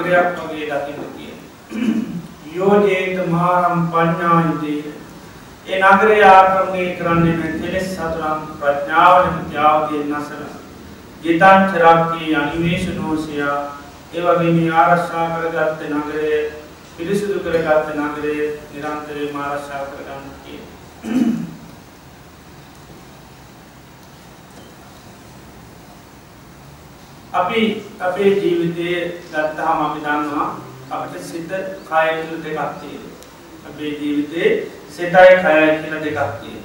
වටනා නගරයක් වගේ දකින්න කිය යෝජේත මාරම් පඥ්ඥායුදේ ඒ නගරය ආක්‍රමණය කරන්නේ කෙලෙස් සතුරම් ප්‍රඥාවන ත්‍යාවගේ නසර ගෙතන්චරක්කී අනිවේශ නෝසයා ඒවගේ මේ ආරශ්ා කරගත්ත නගරය පිරිසිදු කරගත්ත නගරය නිරන්තරය මාරශ්ා කරගන්න කිය. අපි අපේ ජීවිතය ගත්තහම අපි දන්නවා අපට සිත කායතුළ දෙකක්තිය. අපේ ජීවිතේ සිතයි කයයි කියන දෙකක්තිය.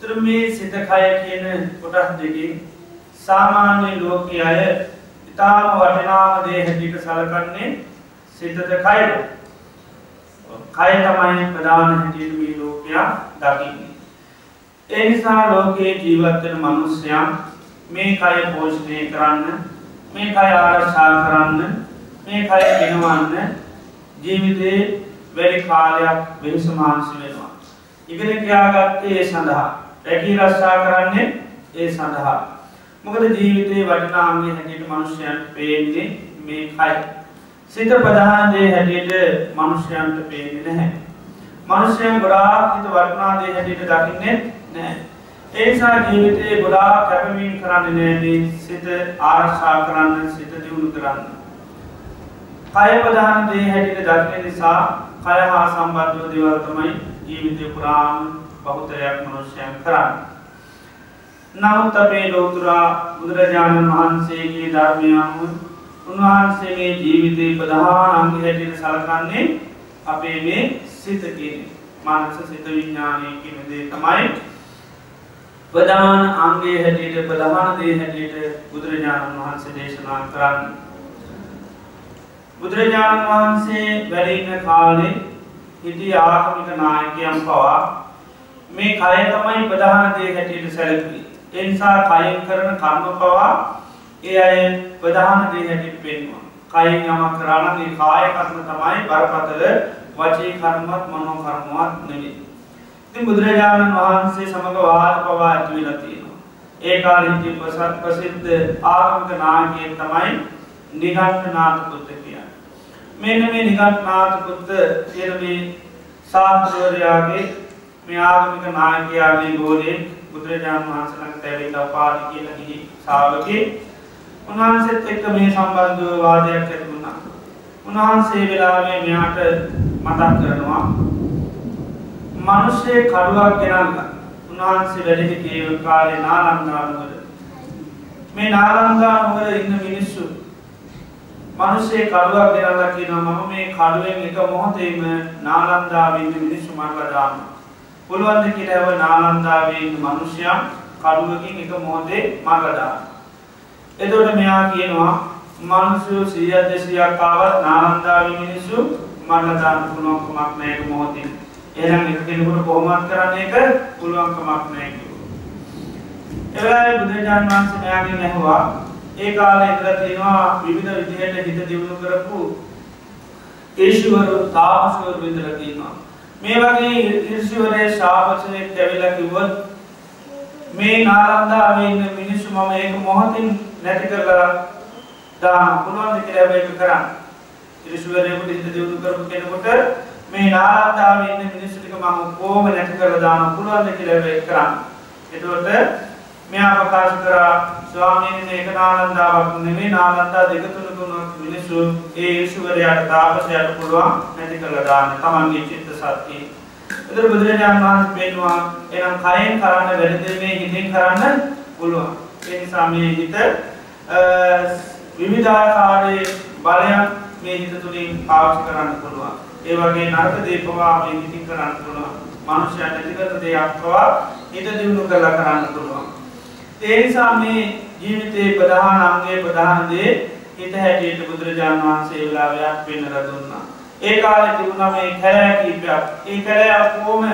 තර මේ සිත කය කියන කොටස් දෙකින් සාමාන්‍ය ලෝක අය ඉතාම වටිනාම දේ හැටිට සලකන්නේ සිතද කයද කය තමයි ප්‍රධාන හැටියට මේ ලෝකයා දකින්නේ. ඒ නිසා ලෝකයේ ජීවත්වෙන මනුස්්‍යයන් මේ කය පෝෂණය කරන්න මේ කය ආරශා කරන්න මේ කය ගෙනවන්න ජීවිතයේ වැඩි කාලයක් වෙනසමාංශි වෙනවා. ඉගෙන ක්‍යාගත්තේ ඒ සඳහා රැකී රස්සා කරන්නේ ඒ සඳහා. මොකද ජීවිතයේ වටිනාන්ගේ හැටියට මනුෂ්‍යයන්ට පේන්නේ මේ කයි. සිත ප්‍රධානදේ හැටියට මනුෂ්‍යයන්ට පේන්නේ නැහැ. මනුෂ්‍යයන් ගොඩාක් හිත වර්ණාදේ හැටියට දකින්නේ නෑ. ඒසා ජීවිතයේ ගොඩා කැපමීන් කරන්න නෑනේ සිත ආරක්ෂා කරන්න සිත දියුණු කරන්න. කය ප්‍රධාන දේ හැටිට දක්න නිසා කය හා සම්බන්ධව දෙවල්තමයි ජීවිතය පුරාම බහුතරයක් මනුෂ්‍යයන් කරන්න. නමුත් අපේ ලෝතුරා බුදුරජාණන් වහන්සේගේ ධර්මයන්ව උන්වහන්සේගේ ජීවිතය ප්‍රධාන අංග හැටිට සලකන්නේ අපේ මේ සිත කියන මානස සිත විඤ්ඥානය කියන දේ තමයි ප්‍රධාන අංගේ හැටියට ප්‍රධාන දේ හැටියට බුදුරජාණන් වහන්සේ දේශනා කරන්න. බුදුරජාණන් වහන්සේ වැඩඉන්න කාලේ හිටි ආගමික නායකයම් පවා මේ කය තමයි ප්‍රධාන දේ හැටියට සැලකී. එනිසා කයෙන් කරන කර්ම පවා ඒ අය ප්‍රධාන දේ හැටිට පෙන්වා. කයින් යමක් කරන්න ඒ කාය කර්ම තමයි බරපතල වචී කර්මත් මනෝ කර්මවත් නෙවේ. ඉතින් බුදුරජාණන් වහන්සේ සමඟ වාද පවා ඇතුවෙලා තියෙනවා. ඒ කාල හිටි පසත් ප්‍රසිද්ධ ආගමික නායකයෙන් තමයි නිගන්ට නාථපුත්ත කිය. මෙන්න මේ නිගන්ට නාථපුත්ත කියන මේ සාත්‍රවරයාගේ මේ ආගමික නායකයාගේ ගෝලයෙන් බුදුරජාණන් වහන්සලට තැවිට පාටි කියලා ගිහි සාාවකේ උන්වහන්සේත් එක්ක මේ සම්බන්ධව වාදයක් ඇතිවුණා. උන්වහන්සේ වෙලාවේ මෙයාට මතක් කරනවා මනුෂ්‍යය කඩුවක් ගෙනල්ල උන්වහන්සේ වැඩි කියව කාලේ නාලන්දානුවර මේ නාලන්දා නොවර ඉන්න මිනිස්සු මනුසේ කඩුවක් ගෙනල්ල කියන මම මේ කඩුවෙන් එක මොහොතේම නාලන්දාවන්න මිනිස්සු මංගදාන්න පුළුවන්ද කියරව නාලන්දාවන්න මනුෂ්‍යයන් කඩුවකින් එක මොහොතේ මගදාන්න එතොට මෙයා කියනවා මනුෂ්‍යෝ සියත් දෙසියක් ආවත් නානන්දාව මිනිස්සු මරලදාන්න පුළුවන්කමක් නෑක මොහොතින් එනම් එක කෙනෙකුට කොහොමත් කරන්න එක පුළුවන්කමක් නෑක එවයි බුදුරජාන් වහන්සේ මෙයාගේ නැහවා ඒ කාලේ ඉඳලා තියෙනවා විවිධ විදිහට හිත දියුණු කරපු ඊශ්වරු තාපසවරු ඉඳලා තියෙනවා මේ වගේ ඊශ්වරයේ ශාපසයෙක් ඇවිල්ලා කිව්වොත් මේ නාලන්දාවේ ඉන්න මිනිස්සු මම ඒක මොහොතින් නැති කරලා දාන්න පුළුවන් කියලා ඒක කරන්න. ඊශ්වරයෙකුට හිත දියුණු කරපු කෙනෙකුට මේ නාලන්දාවේ ඉන්න මිනිස්සු ටික මම කොහොම නැති කරලා දාන්න පුළුවන්ද කියලා ඒක කරන්න. එතකොට මෙයා ප්‍රකාශ කරා ස්වාමීන් මේක නාලන්දාවක් නෙමෙයි නාලන්දා දෙක තුන තුනක් මිනිස්සු ඒ ඊශ්වරයාට තාපසයාට පුළුවන් නැති කරලා දාන්න තමන්ගේ චිත්ත සත්‍යය. එතකොට බුදුරජාණන් වහන්සේ පෙන්වුවා එනම් කයෙන් කරන්න වැඩ දේ මේ හිතෙන් කරන්න පුළුවන්. ඒ නිසා මේ හිත විවිධාකාරයේ බලයන් මේ හිත තුළින් පාවිච්චි කරන්න පුළුවන්. ඒ වගේ නරක දේ පවා මේ හිතින් කරන්න පුළුවන්. මනුෂ්‍යයන් නැති කරන දේක් පවා හිත දියුණු කරලා කරන්න පුළුවන්. ඒ නිසා මේ ජීවිතයේ ප්‍රධාන අංගයේ ප්‍රධාන දේ හිත හැටියට බුදුරජාණන් වහන්සේ වෙලාවයක් පෙන්වලා දුන්නා. ඒ කාලේ තිබුණා මේ කැලෑ කීපයක්. ඒ කැලෑ කොහොම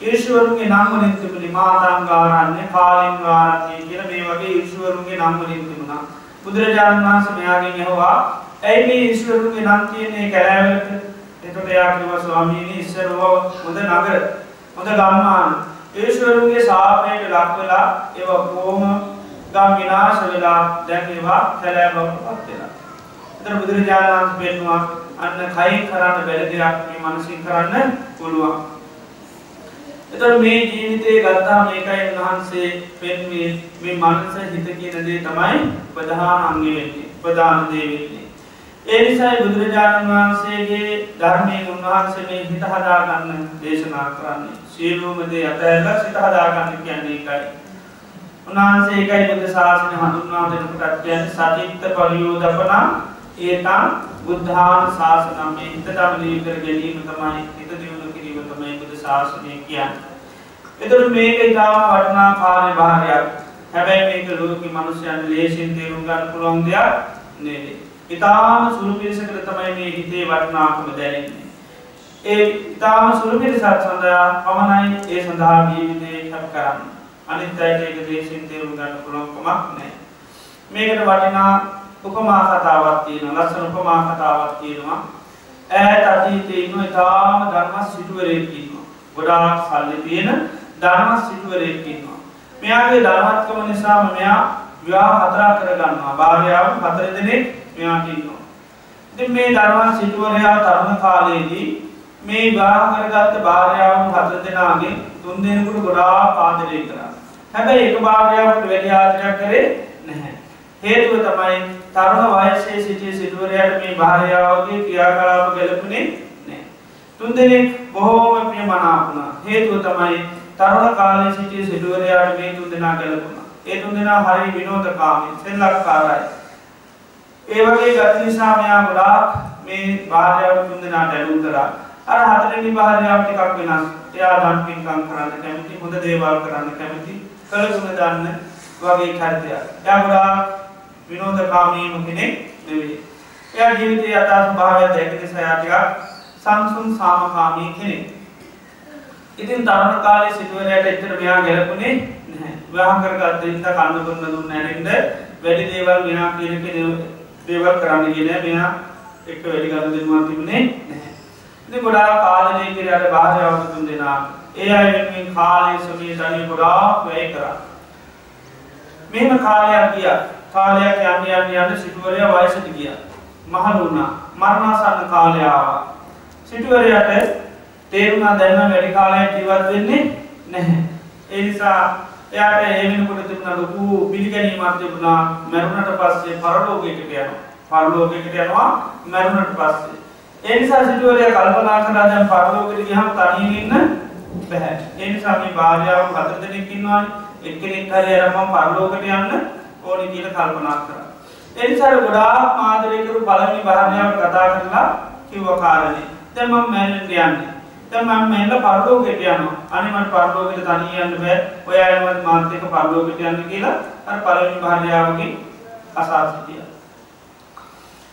ඊශ්වරුන්ගේ නම් වලින් තිබුණේ මාතංගාරණ්‍ය, කාලින්ගාරණ්‍ය කියලා මේ වගේ ඊශ්වරුන්ගේ නම් වලින් තිබුණා. බුදුරජාණන් වහන්සේ මෙයාගෙන් ඇහුවා ඇයි මේ ඊශ්වරුන්ගේ නම් තියෙන්නේ කැලෑවලට? එතකොට එයා කිව්වා ස්වාමීනි ඉස්සරව හොඳ නගර, හොඳ ගම්මාන ඒශ්වරුන්ගේ සාපයට ලක්වෙලා ඒව කෝම ගම් විනාශ වෙලා දැන් ඒවා කැලෑ බවට පත් වෙලා. එතන බුදුරජාණන් වහන්සේ පෙන්වුවා අන්න කයින් කරන්න බැරි දෙයක් මේ මනසින් කරන්න පුළුවන්. එතකොට මේ ජීවිතේ ගත්තා මේකයි උන්වහන්සේ පෙන්වන්නේ මේ මනස හිත කියන දේ තමයි ප්‍රධාන අංගය වෙන්නේ. ප්‍රධාන දේ වෙන්නේ. ඒ නිසායි බුදුරජාණන් වහන්සේගේ ධර්මයෙන් උන්වහන්සේ මේ හිත හදාගන්න දේශනා කරන්නේ. සියලුම දේ අතහැරලා සිත හදාගන්න කියන්නේ ඒකයි. උන්වහන්සේ ඒකයි බුද්ධ ශාසනය හඳුන්වා දෙනකොට කියන්නේ සතිත්ත පරියෝදපන ඒතං බුද්ධාන ශාසනම මේ හිත දමනය කර ගැනීම තමයි හිත දියුණු කිරීම තමයි බුද්ධ ශාසනය කියන්නේ. එතකොට මේක ඉතාම වටිනා කාර්ය භාරයක්. හැබැයි මේක ලෝකේ මිනිස්යන් ලේසියෙන් තේරුම් ගන්න පුළුවන් දෙයක් නෙවෙයි. ඉතාම සුළු පිරිසකට තමයි මේ හිතේ වටනාකම දැනෙන්නේ. ඒ ඉතාම සුළු පිරිසක් සඳහා පමණයි ඒ සඳහා ජීවිතේ කැප කරන්න. අනිත් අයට ඒක දේශින් තේරුම් ගන්න පුළුවන් කමක් නැහැ. මේකට වටිනා උපමා කතාවක් තියෙනවා. ලස්සන උපමා කතාවක් තියෙනවා. ඈත අතීතයේ ඉන්න ඉතාම ධර්ම සිටුවරයෙක් ඉන්නවා. ගොඩාක් සල්ලි තියෙන ධර්ම සිටුවරයෙක් ඉන්නවා. මෙයාගේ ධර්මත්කම නිසාම මෙයා විවාහ හතරක් කරගන්නවා. භාර්යාව හතර දෙනෙක් මෙයාට ඉන්නවා. ඉතින් මේ ධර්මන් සිටුවරයා තරුණ කාලයේදී මේ විවාහ කරගත්ත භාර්යාවන් හතර දෙනාගෙන් තුන් දෙනෙකුට ගොඩාක් ආදරය කරා. හැබැයි එක භාර්යාවකට වැඩි ආදරයක් කරේ නැහැ. හේතුව තමයි තරුණ වයසේ සිටිය සිටුවරයාට මේ භාර්යාවගේ ක්‍රියාකලාප ගැලපුණේ නැහැ. තුන් දෙනෙක් බොහෝම ප්‍රියමනාප වුණා. හේතුව තමයි තරුණ කාලේ සිටිය සිටුවරයාට මේ තුන් දෙනා ගැලපුණා. ඒ තුන් දෙනා හරි විනෝදකාමී, සෙල්ලක්කාරයි. ඒ වගේ ගති නිසා මෙයා ගොඩාක් මේ භාර්යාව තුන් දෙනාට ඇලුම් කරා. අර හතරවෙනි භාර්යාව ටිකක් වෙනස්. එයා දන් පින්කම් කරන්න කැමති, හොඳ දේවල් කරන්න කැමති, කළගුණ දන්න වගේ චරිතයක්. එයා ගොඩාක් විනෝදකාමී කෙනෙක් නෙවෙයි. එයා ජීවිතයේ යථා ස්වභාවය දැක නිසා එයා ටිකක් සංසුන් සාමකාමී කෙනෙක්. ඉතින් තරුණ කාලේ සිටුවරයට එච්චර මෙයා ගැලපුණේ නැහැ. විවාහ කරගත්ත ඉඳලා කන්න දුන්න දුන්න නැරෙන්න වැඩි දේවල් මෙයා කියන කෙනෙක් දේවල් කරන්න ගෙන මෙයා එක්ක වැඩි ගන්න දෙන්නවා තිබුණේ නැහැ. ඉතින් ගොඩාක් කාලේ කියලා භාර්යාව තුන් දෙනා ඒ අය වෙනුවෙන් කාලය සමය ධනිය ගොඩාක් වැය කරා. මෙහෙම කාලයක් ගියා. කාලයක් යන්න යන්න යන්න සිටුවරයා වයසට ගියා. මහලු වුණා. මරණාසන්න කාලය ආවා. සිටුවරයාට තේරුණා දැන් නම් වැඩි කාලයක් ජීවත් වෙන්නේ නැහැ. ඒ නිසා එයාට ඒ වෙනකොට තිබුණ ලොකු පිළිගැනීමක් තිබුණා මරුණට පස්සේ පරලෝකයකට යනවා. පරලෝකයකට යනවා මරුණට පස්සේ. ඒ නිසා සිටුවරයා කල්පනා කරලා දැන් පරලෝකෙට ගියහම තනියෙන් ඉන්න බෑ. ඒ නිසා මේ භාර්යාව හතර දෙනෙක් ඉන්නවානේ. එක්කෙනෙක් හරි අරපම් පරලෝකෙට යන්න ඕනේ කියලා කල්පනා කරා. ඒ නිසා ගොඩාක් ආදරය කරු පළවෙනි භාර්යාව කතා කරලා කිව්ව කාරණේ. දැන් මම මැරෙන්න යන්නේ. දැන් මම මෙන්න පරලෝකෙට යනවා. අනේ මට පරලෝකෙට තනිය යන්න බෑ. ඔයා එනවත් මාත් එක්ක පරලෝකෙට යන්න කියලා අර පළවෙනි භාර්යාවගේ අසා සිටියා.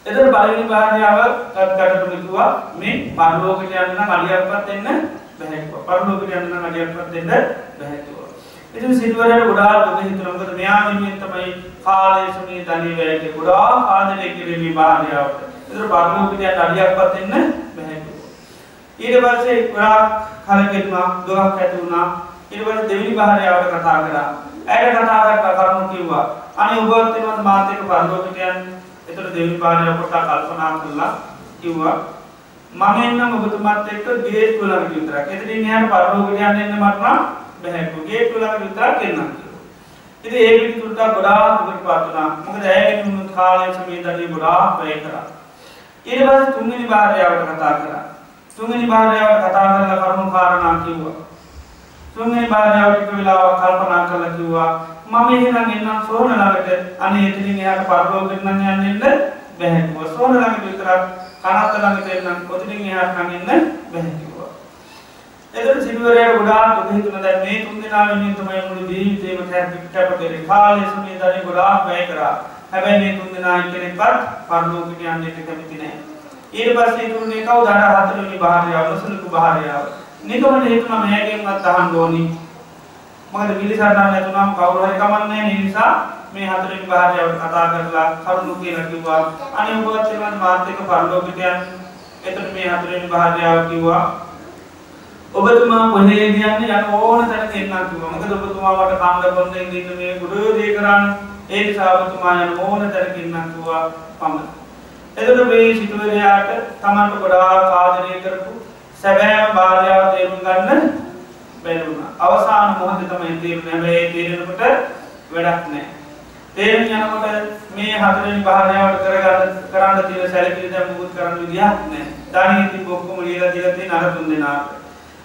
එතකොට පළවෙනි භාර්යාව කටට කිව්වා මේ පරලෝකයට යන්න නම් අඩියක්වත් දෙන්න බෑ කිව්වා. පරලෝකයට යන්න නම් අඩියක්වත් දෙන්න බෑ කිව්වා. ඉතින් සිටුවරට ගොඩාක් දුක හිතුණා. මොකද මෙයා වෙනුවෙන් තමයි කාලය සුනේ ධනෙ වැය කියලා ගොඩාක් ආදරය කෙරේ මේ භාර්යාවට. එතකොට පරලෝකයට යන්න අඩියක්වත් දෙන්න බෑ කිව්වා. ඊට පස්සේ ගොඩාක් කලකිරුණා, දුකක් ඇති වුණා. ඊට පස්සේ දෙවෙනි භාර්යාවට කතා කරා. ඇයට කතා කරලා කරුණු කිව්වා. අනේ ඔබත් එනවත් මාත් එක්ක පරලෝකයට යන්න එතකොට දෙවි පාරේ පොට්ටක් කල්පනා කරලා කිව්වා මම එන්නම් ඔබතුමාත් එක්ක ගේට්ටුව ළඟට විතරක්. එතනින් එහාට පරලෝකයට යන්න එන්න මට නම් බෑ කිව්වා. ගේට්ටුව ළඟට විතරක් එන්නම් කිව්වා. ඉතින් ඒ පිටුරට ගොඩාක් දුකට පත් වුණා. මොකද ඇයගෙන උණු කාලේ සමීදදී ගොඩාක් වැය කරා. ඊට පස්සේ තුන්වෙනි භාර්යාවට කතා කරා. තුන්වෙනි භාර්යාවට කතා කරලා කරුණු කාරණා කිව්වා. තුන්වෙනි භාර්යාවට එක වෙලාවක් කල්පනා කරලා කිව්වා මම එහෙනම් එන්නම් සෝන ළඟට අනේ එතනින් එහාට පරලෝකෙට නම් යන්න එන්න බැහැ කිව්වා. සෝන ළඟට විතරක් කනත් ළඟට එන්නම් කොතනින් එහාට නම් එන්න බැහැ කිව්වා. එතකොට සිටුවරයාට ගොඩාක් දුක හිතුණා දැන් මේ තුන් දෙනා වෙනුවෙන් තමයි මුළු ජීවිතේම කැප කරේ. කාලය සමයදානේ ගොඩාක් වැය කරා. හැබැයි මේ තුන් දෙනා එක්කෙනෙක්වත් පරලෝකෙට යන්න කැමති නැහැ. ඊට පස්සේ ඉතුරුනේ කවුද අර හතරවෙනි භාර්යාව, නොසලකු භාර්යාව. නිකමට හිතුණා මෙයාගෙන්වත් අහන්න ඕනි. මොකද පිළිසරණක් නැතුනම කවුරු හරි කමන්නේ නැහැ නිසා මේ හතරෙන් භාර්යාවට කතා කරලා කරුණු කියලා කිව්වා අනේ ඔබවත් එනවා මාත් එක්ක පරලෝකයට යන්න. එතකොට මේ හතරෙන් භාර්යාව කිව්වා ඔබතුමා කොහේ යන්නේ යන ඕන තැනක එන්නම් කිව්වා. මොකද ඔබතුමා වට කන්න බොන්න ඉන්න මේ ගුරු දේ කරන්නේ. ඒ නිසා ඔබතුමා යන ඕන තැනක එන්නම් කිව්වා පමණ. එතකොට මේ සිටුවරයාට තමන්ට ගොඩාක් ආදරය කරපු සැබෑම භාර්යාව තේරුම් ගන්න බැරුණ අවසාන මොහොත තමයි තේරුණ හැබැයි තේරෙනකොට වැඩක් නැහැ. තේරුම් යනකොට මේ හතරෙන් භාර්යාවට කරගන්න කරන්න තියෙන සැලකිලි දැන් මුකුත් කරන්න විදියක් නැහැ. ධානිය ඉතින් ඔක්කොම ලියලා දීලා තියෙන අර තුන් දෙනාට.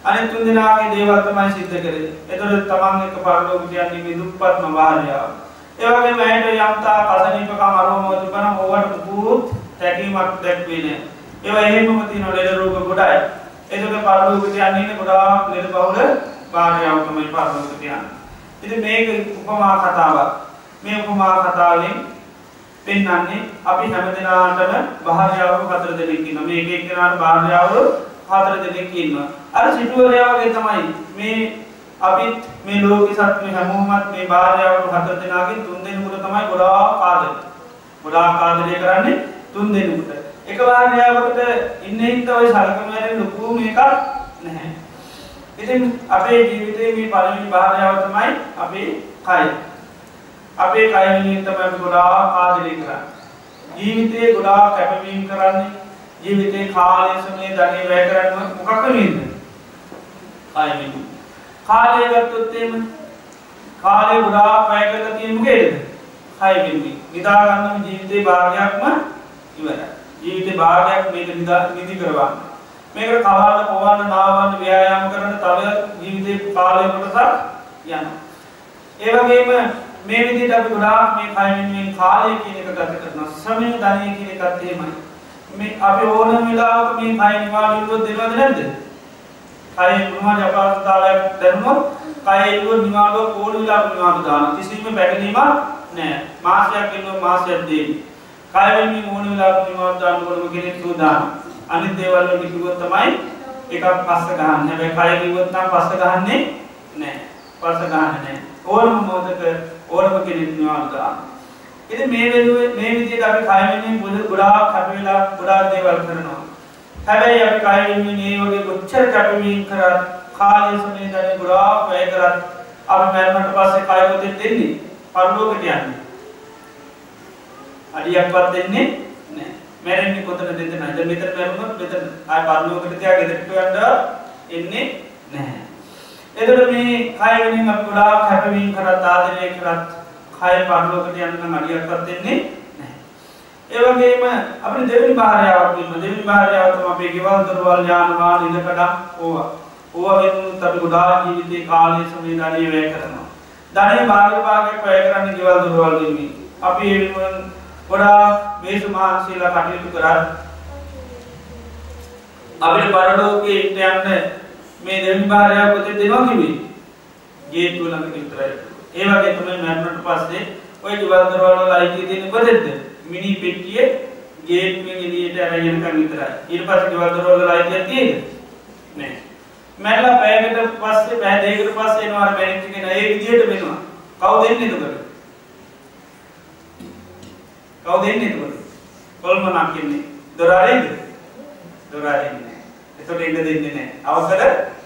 අනිත් තුන් දෙනාගේ දේවල් තමයි සිද්ධ කරේ. ඒතකොට තමන් එක්ක පරලෝකයට යන්නේ මේ දුප්පත්ම භාර්යාව. ඒ වගේම ඇයට යම්තා කසනීපකම් අරෝමෝද කරන ඕවට මුකුත් තැකීමක් දැක්වේ නැහැ. ඒවා එහෙමම තියෙන ලෙඩ රෝග ගොඩයි. එතකොට පරලෝකයට යන්නේ ගොඩාක් ලෙඩ බහුල භාර්යාව තමයි පරලෝකයට යන්නේ. ඉතින් මේක උපමා කතාවක්. මේ උපමා කතාවෙන් පෙන්වන්නේ අපි හැමදෙනාටම භාර්යාවරු හතර දෙනෙක් ඉන්නවා. මේ එක එක්කෙනාට භාර්යාවරු හතර දෙනෙක් ඉන්නවා. අර සිටුවරයා වගේ තමයි මේ අපිත් මේ ලෝක සත්ත්ව හැමෝමත් මේ භාර්යාවරු හතර දෙනාගෙන් තුන් දෙනෙකුට තමයි ගොඩාක් ආදරය. ගොඩාක් ආදරය කරන්නේ තුන් දෙනෙකුට. එක භාර්යාවකට ඉන්න හින්දා ඔය සලකන වැඩේ ලොකු මේකක් නැහැ. ඉතින් අපේ ජීවිතේ මේ පළවෙනි භාර්යාව තමයි අපේ කය. අපේ කය වෙනුවෙන් තමයි අපි ගොඩාක් ආදරය කරන්නේ. ජීවිතේ ගොඩාක් කැපවීම කරන්නේ. ජීවිතේ කාලය සමය ධනෙ වැය කරන්නේ මොකක් වෙනුවෙන්ද? කය වෙනුවෙන්. කාලය ගත්තොත් එහෙම කාලය ගොඩාක් වැය කරලා තියෙන්නේ මොකේද? කය වෙනුවෙන්. නිදා ගන්න ජීවිතේ භාගයක්ම ඉවරයි. ජීවිතේ භාගයක් මේක නිදා නිදි කරවන්න. මේකට කවන්න පොවන්න නාවන්න ව්‍යායාම කරන තව ජීවිතේ කාලය කොටසක් යනවා. ඒ වගේම මේ විදිහට අපි ගොඩාක් මේ කය වෙනුවෙන් කාලය කියන එක ගත කරනවා. ශ්‍රමය ධනය කියන එකත් එහෙමයි. මේ අපි ඕනම වෙලාවක මේ කය නිවාඩු ඉල්ලුවොත් දෙනවද නැද්ද? කය මොනවද අපහසුතාවයක් දැනුනොත් කය ඉල්ලුවොත් නිවාඩුව ඕන වෙලාවක නිවාඩු දානවා. කිසිම පැටලීමක් නැහැ. මාසයක් ඉල්ලුවොත් මාසයක් දෙන්නේ. කය වෙනුවෙන් ඕන වෙලාවක නිවාඩු දාන්න ඕනම කෙනෙක් සූදානම්. අනිත් දේවල් වලට කිව්වොත් තමයි එකක් පස්ස ගන්න. හැබැයි කය කිව්වොත් නම් පස්ස ගහන්නේ නැහැ. පස්ස ගහන්නේ නැහැ. ඕනම මොහොතක ඕනම කෙනෙක් නිවාඩු දානවා. ඉතින් මේ වෙනුවේ මේ විදිහට අපි කය වෙනුවෙන් ගොඩාක් කැප වෙලා ගොඩාක් දේවල් කරනවා. හැබැයි අපි කය වෙනුවෙන් මේ වගේ කොච්චර කැපවීම කරත් කාලය සමය දැන ගොඩාක් වැය කරත් අපි මරණයට පස්සේ කය පොතෙන් දෙන්නේ පරලෝකයට යන්නේ. අඩියක්වත් දෙන්නේ නැහැ. මැරෙන්නේ කොතනද දෙන්න නැද මෙතන මැරුණොත් මෙතන ආය පරලෝකයට තියා ගෙදරට යන්න එන්නේ නැහැ. එතකොට මේ කය වෙනුවෙන් අපි ගොඩාක් කැපවීම කරත් ආදරය කරත් කය පරලෝකයට යන්න නම් අඩියක්වත් දෙන්නේ නැහැ. ඒ වගේම අපිට දෙවෙනි භාර්යාවක් ඉන්න දෙවෙනි භාර්යාව තමයි අපේ ගෙවල් දොරවල් යාන වාහන ඉඳකඩම් ඕවා. ඕවා වෙනුත් අපි ගොඩාක් ජීවිතේ කාලය සමය ධනිය වැය කරනවා. ධනිය භාග භාගයක් වැය කරන්නේ ගෙවල් දොරවල් වෙනුවෙන්. අපි ඒ වෙනුවෙන් ගොඩාක් මේසු මහන්සියලා කටයුතු කරා. අපිට පරලෝකයේ ඉන්න යන්න මේ දෙවි භාර්යාව පොතේ දෙනවා කිව්වේ. ගේට්ටුව ළඟ විතරයි. ඒ වගේ තමයි මරණයට පස්සේ ওই ගෙවල් දොරවල් වල අයිතිය තියෙන්නේ කොහෙද? මිනි පෙට්ටියේ ගේට්ුවෙන් එලියට ඇරයනකම් විතරයි ඊට පස්සේ ගෙවල් දොරවල් අයිතියක් තියෙද නෑ මැල්ලා පැයකට පස්සේ පැය දෙකකට පස්සේ එනවා අර මැරිජ් එක ඒ විදියට වෙනවා කවුද එන්නේ එතකොට කවුද එන්නේ එතකොට? කොල්මනක් එන්නේ. දොර අරින්ද දොර අරින්නේ එතකොට එන්න දෙන්නේ නෑ. අවසර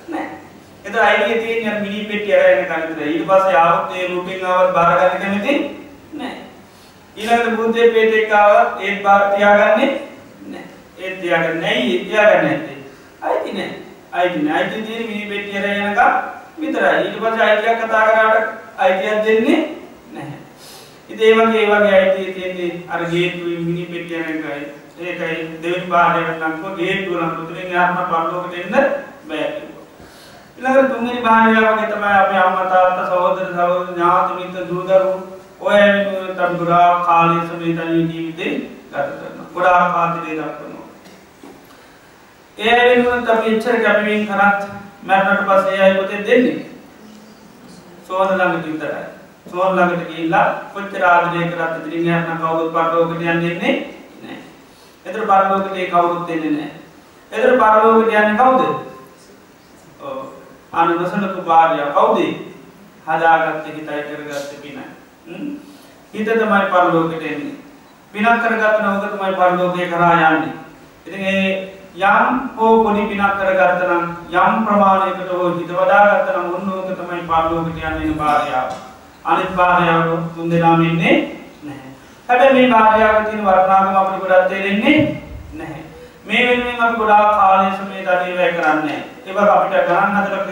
නෑ. එත අයිඩිය තියෙන මිනි පෙට්ටිය අරගෙන කනිතර ඊට පස්සේ ආවොත් ඒ රූපෙන් ආවත් බාර ගන්න කැමති නෑ. ඊළඟට බුද්ධේ පේටෙක් ආවත් ඒත් බාර තියාගන්නේ නෑ. ඒත් තියාගන්නේ නෑ. ඒ තියාගන්නේ නැත්තේ. අයිති නෑ. අයිති නෑ. අයිති තියෙන මිනි පෙට්ටිය අරගෙන යනකම් විතරයි. ඊට පස්සේ අයිතියක් කතා කරාට අයිතියක් දෙන්නේ නැහැ ඉතින් ඒ වගේ ඒ වගේ අයිතිය තියෙන්නේ අර ගේට්ටුවේ මිනි පෙට්ටිය අරගෙන ඒකයි දෙවෙනි බාහිරට නම් ගේට්ටුව නම් පුතුලෙන් යාත්ම පරලෝකෙට එන්න බෑ ඊළඟට තුන්වෙනි භාර්යාවගේ තමයි අපේ අම්මා තාත්තා සහෝදර සහෝදර ඥාති මිත්‍ර දූ දරුවෝ ඔය වෙනුවෙන් තම ගොඩාක් කාලය සමේතනී ජීවිතේ ගත කරනවා. ගොඩාක් කාලේ දක්වනවා. ඒ වෙනුවෙන් අපි එච්චර කැපවීම කරත් මරණට පස්සේ අය පොතේ දෙන්නේ. සෝන ළඟට විතරයි. සෝන ළඟට ගිහිල්ලා කොච්චර ආදරය කරත් ඉතින් යන්න කවුරුත් පරලෝකෙට යන්නේ නැහැ. එතන පරලෝකෙට කවුරුත් දෙන්නේ නැහැ. එතන පරලෝකෙට යන්නේ කවුද? ඔව් අන නොසලකු භාර්යාව කවුද? හදාගත්ත හිතයි කරගත්ත පින. හිත තමයි පරලෝකෙට එන්නේ. පිනක් කරගත්ත නෝක තමයි පරලෝකේ කරා යන්නේ. ඉතින් ඒ යම් හෝ පොඩි පිනක් කරගත්ත නම් යම් ප්‍රමාණයකට හෝ හිත වදාගත්ත නම් ඔන්න ඕක තමයි පරලෝකෙට යන්නේ භාර්යාව. අනිත් භාර්යාව තුන් දෙනාම ඉන්නේ නැහැ. හැබැයි මේ භාර්යාවගේ තියෙන වර්ණාගම අපිට ගොඩක් තේරෙන්නේ නැහැ. මේ වෙනුවෙන් අපි ගොඩාක් කාලය සමේ දඩේ වැය කරන්නේ. ඒක අපිට ගණන් හදලා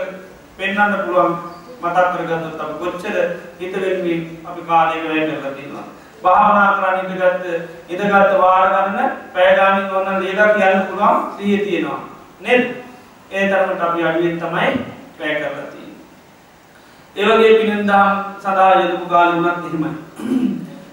පෙන්වන්න පුළුවන් මතක් කරගත්තොත් අපි කොච්චර හිත වෙනුවෙන් අපි කාලය වැය කරලා තියෙනවා. භාවනා කරන්න ඉඳගත්ත ඉඳගත්ත වාර ගන්න පැය ගානින් ඕන ලේලා කියන්න පුළුවන් සිහිය තියෙනවා. නේද? ඒ තරමට අපි අඩුවෙන් තමයි වැය කරලා තියෙන්නේ. ඒ වගේ පිනෙන්දාම් සදා යොදපු කාලේ වුණත් එහෙමයි.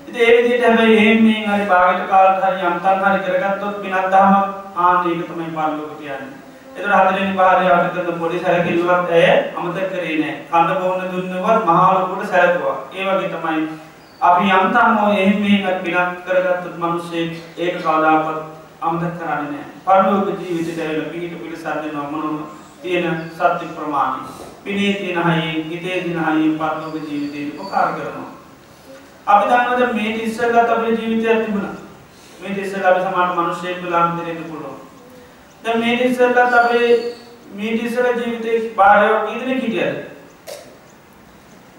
ඉතින් ඒ විදිහට හැබැයි එහෙම මෙන් හරි භාගයට කාලට හරි යම්තම් හරි කරගත්තොත් පිනක් දහම ආන්න ඒක තමයි පරලෝකයට යන්නේ. ඒතර හතරවෙනි භාර්යාවට කරන පොඩි සැලකිල්ලවත් ඇය අමතක කරේ නෑ. කන්න බොන්න දුන්නවත් මහා ලොකුට සැලකුවා. ඒ වගේ තමයි අපි යම්තම් ඔය එහෙම මෙන් පිනක් කරගත්තොත් මිනිස්සේ ඒක කවදාකවත් අමතක කරන්නේ නෑ. පරලෝක ජීවිතයට ඇවිල්ලා පිහිට පිළිසරදෙනවා මොනම තියෙන සත්‍ය ප්‍රමාණය. පිනේ තියෙන හයියෙන් හිතේ තියෙන හයියෙන් පරලෝක ජීවිතේට උපකාර කරනවා. අපි දන්නවද මේ ඉස්සෙල්ලත් අපේ ජීවිතයක් තිබුණා. මේ ඉස්සෙල්ලා අපි සමහර මිනිස්සෙක් වෙලාම දෙන්න පුළුවන්. දැන් මේ ඉස්සෙල්ලත් අපේ මේ ඉස්සෙල්ලා ජීවිතේ බාහිර කී දෙනෙක් හිටියද?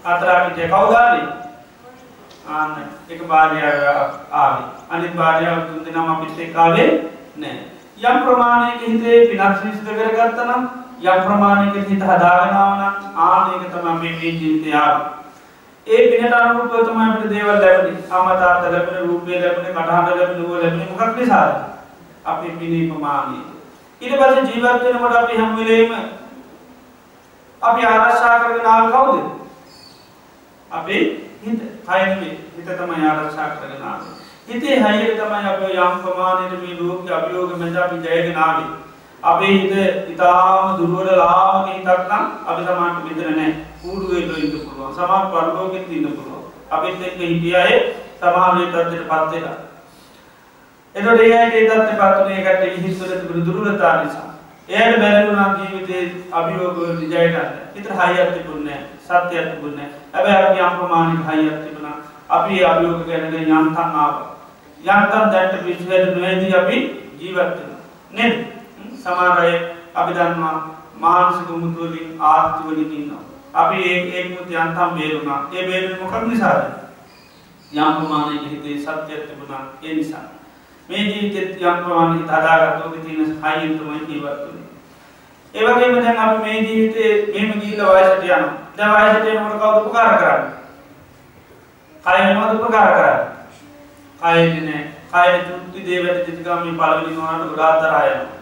හතරක් හිටිය කවුද ආවේ? ආන්න එක භාර්යාව ආවේ. අනිත් භාර්යාව තුන් දෙනාම අපිත් එක්ක ආවේ නැහැ. යම් ප්‍රමාණයක හිතේ පිනක් සිද්ධ කරගත්තා නම් යම් ප්‍රමාණයක හිත හදාගෙන ආව නම් ආන්න ඒක තමයි මේ මේ ජීවිතය ආවේ. ඒ පිනට අනුරූපව තමයි අපිට දේවල් ලැබෙන්නේ. අම්මා තාත්තා ලැබෙන රූපේ ලැබෙන කටහඬ ලැබෙන ඌව ලැබෙන මොකක් නිසාද? අපේ පිනේ ප්‍රමාණය. ඊට පස්සේ ජීවත් වෙනකොට අපි හැම වෙලේම අපි ආරක්ෂා කරගෙන ආව කවුද? අපේ හිත. කය නෙමෙයි. හිත තමයි ආරක්ෂා කරගෙන ආවේ. හිතේ හැයිය තමයි අපි යම් ප්‍රමාණයට මේ ලෝක අභියෝග මැද අපි ජයගෙන ආවේ. අපේ හිත ඉතාම දුර්වල ලාමක හිතක් නම් අපි සමාන්ට මෙතන නැහැ. කූඩුවෙල ඉන්න පුළුවන්. සමහර පරලෝකෙත් ඉන්න පුළුවන්. අපිත් එක්ක හිටිය අය සමහර මේ තත්ත්වයට පත් වෙලා. එතකොට ඒ අයට ඒ තත්ත්වයට පත් වුණේ ඒකට හිතවල තිබුණු දුර්වලතා නිසා. එයාට බැරි වුණා ජීවිතේ අභියෝග වලට ජය ගන්න. හිතට හයියක් තිබුණේ නැහැ. සත්‍යයක් තිබුණේ නැහැ. හැබැයි අපි යම් ප්‍රමාණික හයියක් තිබුණා. අපි ඒ අභියෝග ගැන යන්තම් ආවා. යන්තම් දැන්ට පිළිවෙල නොවේදී අපි ජීවත් වෙනවා. නේද? සමහර අය අපි දන්නවා මානසික මුතු වලින් ආර්ථික වලින් ඉන්නවා. අපි ඒ ඒ මුතු යන්තම් බේරුණා. ඒ බේරුනේ මොකක් නිසාද? යම් ප්‍රමාණයක හිතේ සත්‍යයක් තිබුණා. ඒ නිසා. මේ ජීවිතෙත් යම් ප්‍රමාණයක හදාගත්තොත් තියෙන හයියෙන් තමයි ජීවත් වෙන්නේ. ඒ වගේම දැන් අපි මේ ජීවිතේ මෙහෙම ගිහිල්ලා වයසට යනවා. දැන් වයසට යනකොට කවුද උපකාර කරන්නේ? කය මොනවද උපකාර කරන්නේ? කයනේ නෑ. කය තුත්ති දේවද තිතිකම් මේ පළවෙනි නෝනට ගොඩාක් තරහා යනවා.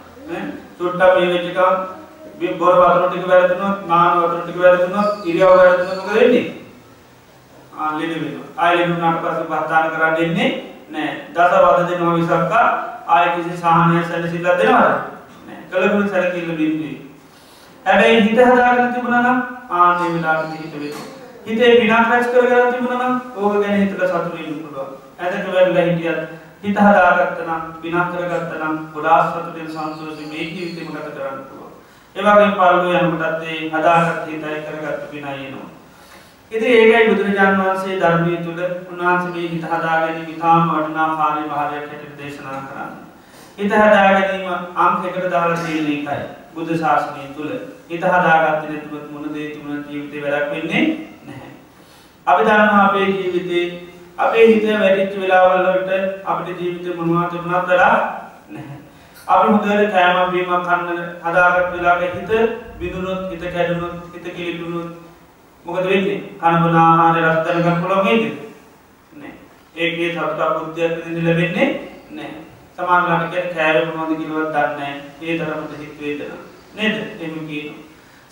චුට්ටක් මේ වෙච්ච ගමන් බොර වතුර ටික වැරදුනොත් නාන වතුර ටික වැරදුනොත් ඉරියව් වැරදුනොත් මොකද වෙන්නේ? ආ ලෙඩ වෙනවා. ආයෙ ලෙඩ වුණාට පස්සේ බහදාන කරන්න දෙන්නේ නෑ. දස වද දෙනවා මිසක් ආයෙ කිසි සාහනයක් සැලසිල්ලක් දෙනවද? නෑ. කලගුණ සැලකිල්ල බින්දුවේ. හැබැයි හිත හදාගෙන තිබුණා නම් ආන්නේ වෙලාවට හිත වෙනවා. හිතේ පිනක් රැස් කරගෙන තිබුණා නම් ඕක ගැන හිතලා සතුටු වෙන්න පුළුවන්. ඇදට වැරලා හිටියත් හිත හදාගත්තනම් පිනක් කරගත්තනම් ගොඩා සතුටින් සංසෝසි මේ ජීවිතම ගත කරන්න පුළුව ඒවගේ පල්ලු යනකටත්තේ හදාගත් හිතයි කරගත්ත පිනයනවා ඉති ඒකයි බුදුරජාන් වහන්සේ ධර්මය තුළ උන්වහන්සේ මේ හිත හදාගෙන විතාම වටනා කාරය භාරයක් හැට දේශනා කරන්න. හිත හදාගැනීම අංකෙකට දාලා තියෙන එකයි බුද්ධ ශාසනය තුළ හිත හදාගත්ත නැතුවත් මුණ දේ තුළ ජීවිතය වැඩක් වෙන්නේ නැහැ. අපි දන්නවා අපේ ජීවිතේ අපේ හිත වැඩිච්ච වෙලාවල්ලට අපිට ජීවිත මොනවා තිබුණත් වෙලා නැහැ. අපි හොඳට කෑමක් බීමක් කන්න හදාගත් වෙලාගේ හිත බිඳුනොත් හිත කැඩුණොත් හිත කිලිටුණොත් මොකද වෙන්නේ? කනබන ආහාර රස්තරගන්න පුළුවන් වේද නෑ ඒකේ සතුටක් බුද්ධියක් විඳින්න ලැබෙන්නේ නෑ සමානලට කියන කෑවේ මොනවද කියලාවත් දන්නේ නෑ ඒ තරමට හිත වේදනා. නේද? එහෙම කියනවා.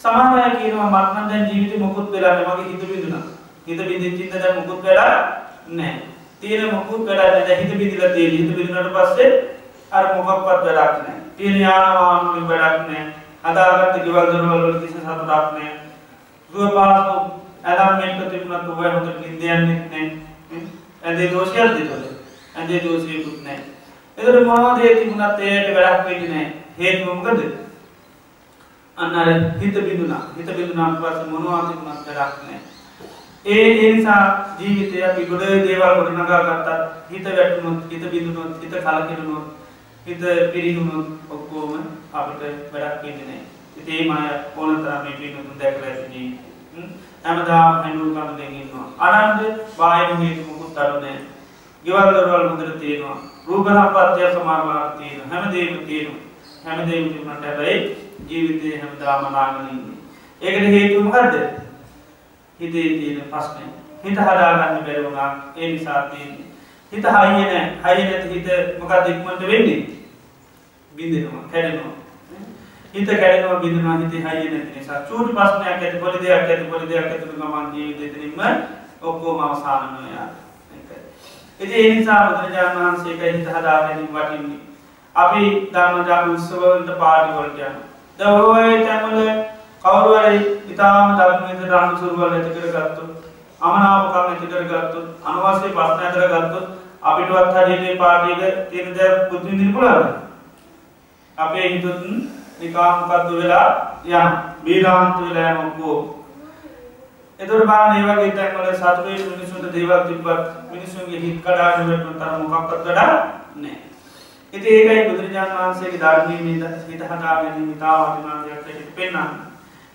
සමහර අය කියනවා මට නම් දැන් ජීවිතේ මොකුත් වෙලා නැහැ. මගේ හිත බිඳුණා හිත බිඳිච්ච ඉඳ දැන් මොකුත් වෙලා නෑ. තියෙන මොකුත් වැඩ හිත බිඳිලා තියෙන හිත බිඳුනට පස්සේ අර මොකක්වත් වැඩක් නෑ. තියෙන යාන වාහන වලින් වැඩක් නෑ. හදාගත්ත ගෙවල් දොරවල් වල කිසි සතුටක් නෑ. දුව පාසු ඇලම් මෙන්ට තිබුණත් ඔබ හොඳට නිින්ද යන්නේ නෑ. ඇඳේ දෝෂයක් දෙතොල ඇඳේ දෝෂයකුත් නෑ. එතකොට මොනවද ඒ තිබුණත් ඒකට වැඩක් වෙන්නේ නෑ. හේතුව මොකද? අන්න අර හිත බිඳුණා. හිත බිඳුණාට පස්සේ මොනවද තිබුණත් වැඩක් නෑ. ඒ නිසා ජීවිතය අපි ගොඩ දේවල් ගොඩ නගා ගත්තත් හිත වැටුණොත් හිත බිඳුනොත් හිත කලකිරුණොත් හිත පිරිහුණොත් ඔක්කෝම අපිට වැඩක් ඉන්නනේ ඉතේ මය ඕන තරම මේ පිනුතුන් දැකලා ඇති හැමදාම හැඬු කම දෙගන්නවා අනන්ද බාහිර හේතු මුකුත් අඩුනේ ගෙවල් දොරවල් හොඳට තියෙනවා. රූප සම්පත්තිය සමාරලාට තියෙන හැමදේම තියෙනවා. හැමදේම තිබුණාට හැබැයි ජීවිතේ හැමදාම නාගෙන ඉන්නේ. ඒකට හේතුව මොකද්ද? හිතේ තියෙන ප්‍රශ්නය. හිත හදාගන්න බැරුණා ඒ නිසා තියෙන්නේ. හිත හයිය නෑ හයිය නැති හිත මොකක්ද ඉක්මනට වෙන්නේ? බින්දෙනවා කැඩෙනවා. හිත කැඩෙනවා බින්දෙනවා හිතේ හයිය නැති නිසා. චූටි ප්‍රශ්නයක් ඇති පොඩි දෙයක් ඇති පොඩි දෙයක් ඇතුළු ගමන් ජීවිතේදීම ඔක්කොම අවසාන වෙනවා ඉතින් ඒ නිසා බුදුරජාණන් වහන්සේ කයි හිත හදාගැනීම වටින්නේ. අපි ධර්මජාත උත්සව වලට පාටි වලට යනවා. දවෝයි තැන්වල කවරුවරයි ඉතාම ධර්මවිත රාණු සුරුවල් ඇතිකර ගත්තු අමනාපකම් ඇතිකර ගත්තු අනවස්සේ ප්‍රශ්න ඇතර ගත්තු අපිටවත් හරියට පාටියක තියෙන දෑ පුද්විඳින්න පුළුවන්ද? අපේ හිතුත් නිකාමකක්ද වෙලා යන බීරාන්ත වෙලා යන ඔක්කෝ එතකොට බලන්න ඒ වගේ තැන්වල සතුටේ මිනිසුන්ට දේවල් තිබ්බත් මිනිසුන්ගේ හිත් කඩාගෙන වැටුන තරම මොකක්වත් වැඩ නැහැ. ඉතින් ඒකයි බුදුරජාණන් වහන්සේගේ ධර්මයේ මේ හිත හදාගෙන ඉතා වටිනා දෙයක් හැටියට පෙන්වන්නේ.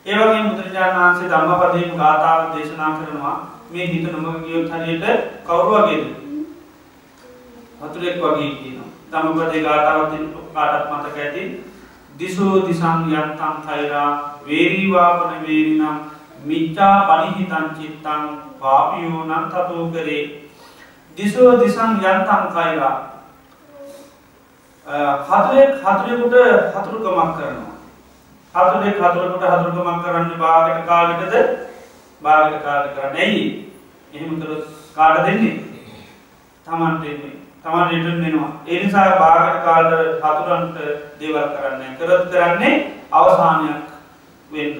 ඒවගේ බුදුරජාණන් වහන්සේ ධම්මපදයම ගාථාව දේශනා කරනවා මේ හිත නොමග ගියොත් හරියට කවුරු වගේද? වතුරෙක් වගේ කියනවා. ධම්මපදේ ගාථාව කාටත් මතක ඇති. දිසෝ දිසං යත්තං කෛරා වේරීවාපන වේරිනම් මිච්ඡා පනිහිතං චිත්තං පාපියෝ නම් තතෝ කරේ. දිසෝ දිසං යත්තං කෛරා හතුරෙක් හතුරෙකුට හතුරුකමක් කරනවා. හතුරේ හතුරකට හතුරකමක් කරන්න බාගට කාලටද බාගට කාල කරන්න? ඇයි? එහෙමතර කාට දෙන්නේ? තමන්ට එන්නේ තමන් රිටන් වෙනවා. එනිසා බාගට කාල්ට හතුරන්ට දේවල් කරන්න කරත් කරන්නේ අවසානයක් වෙන්න.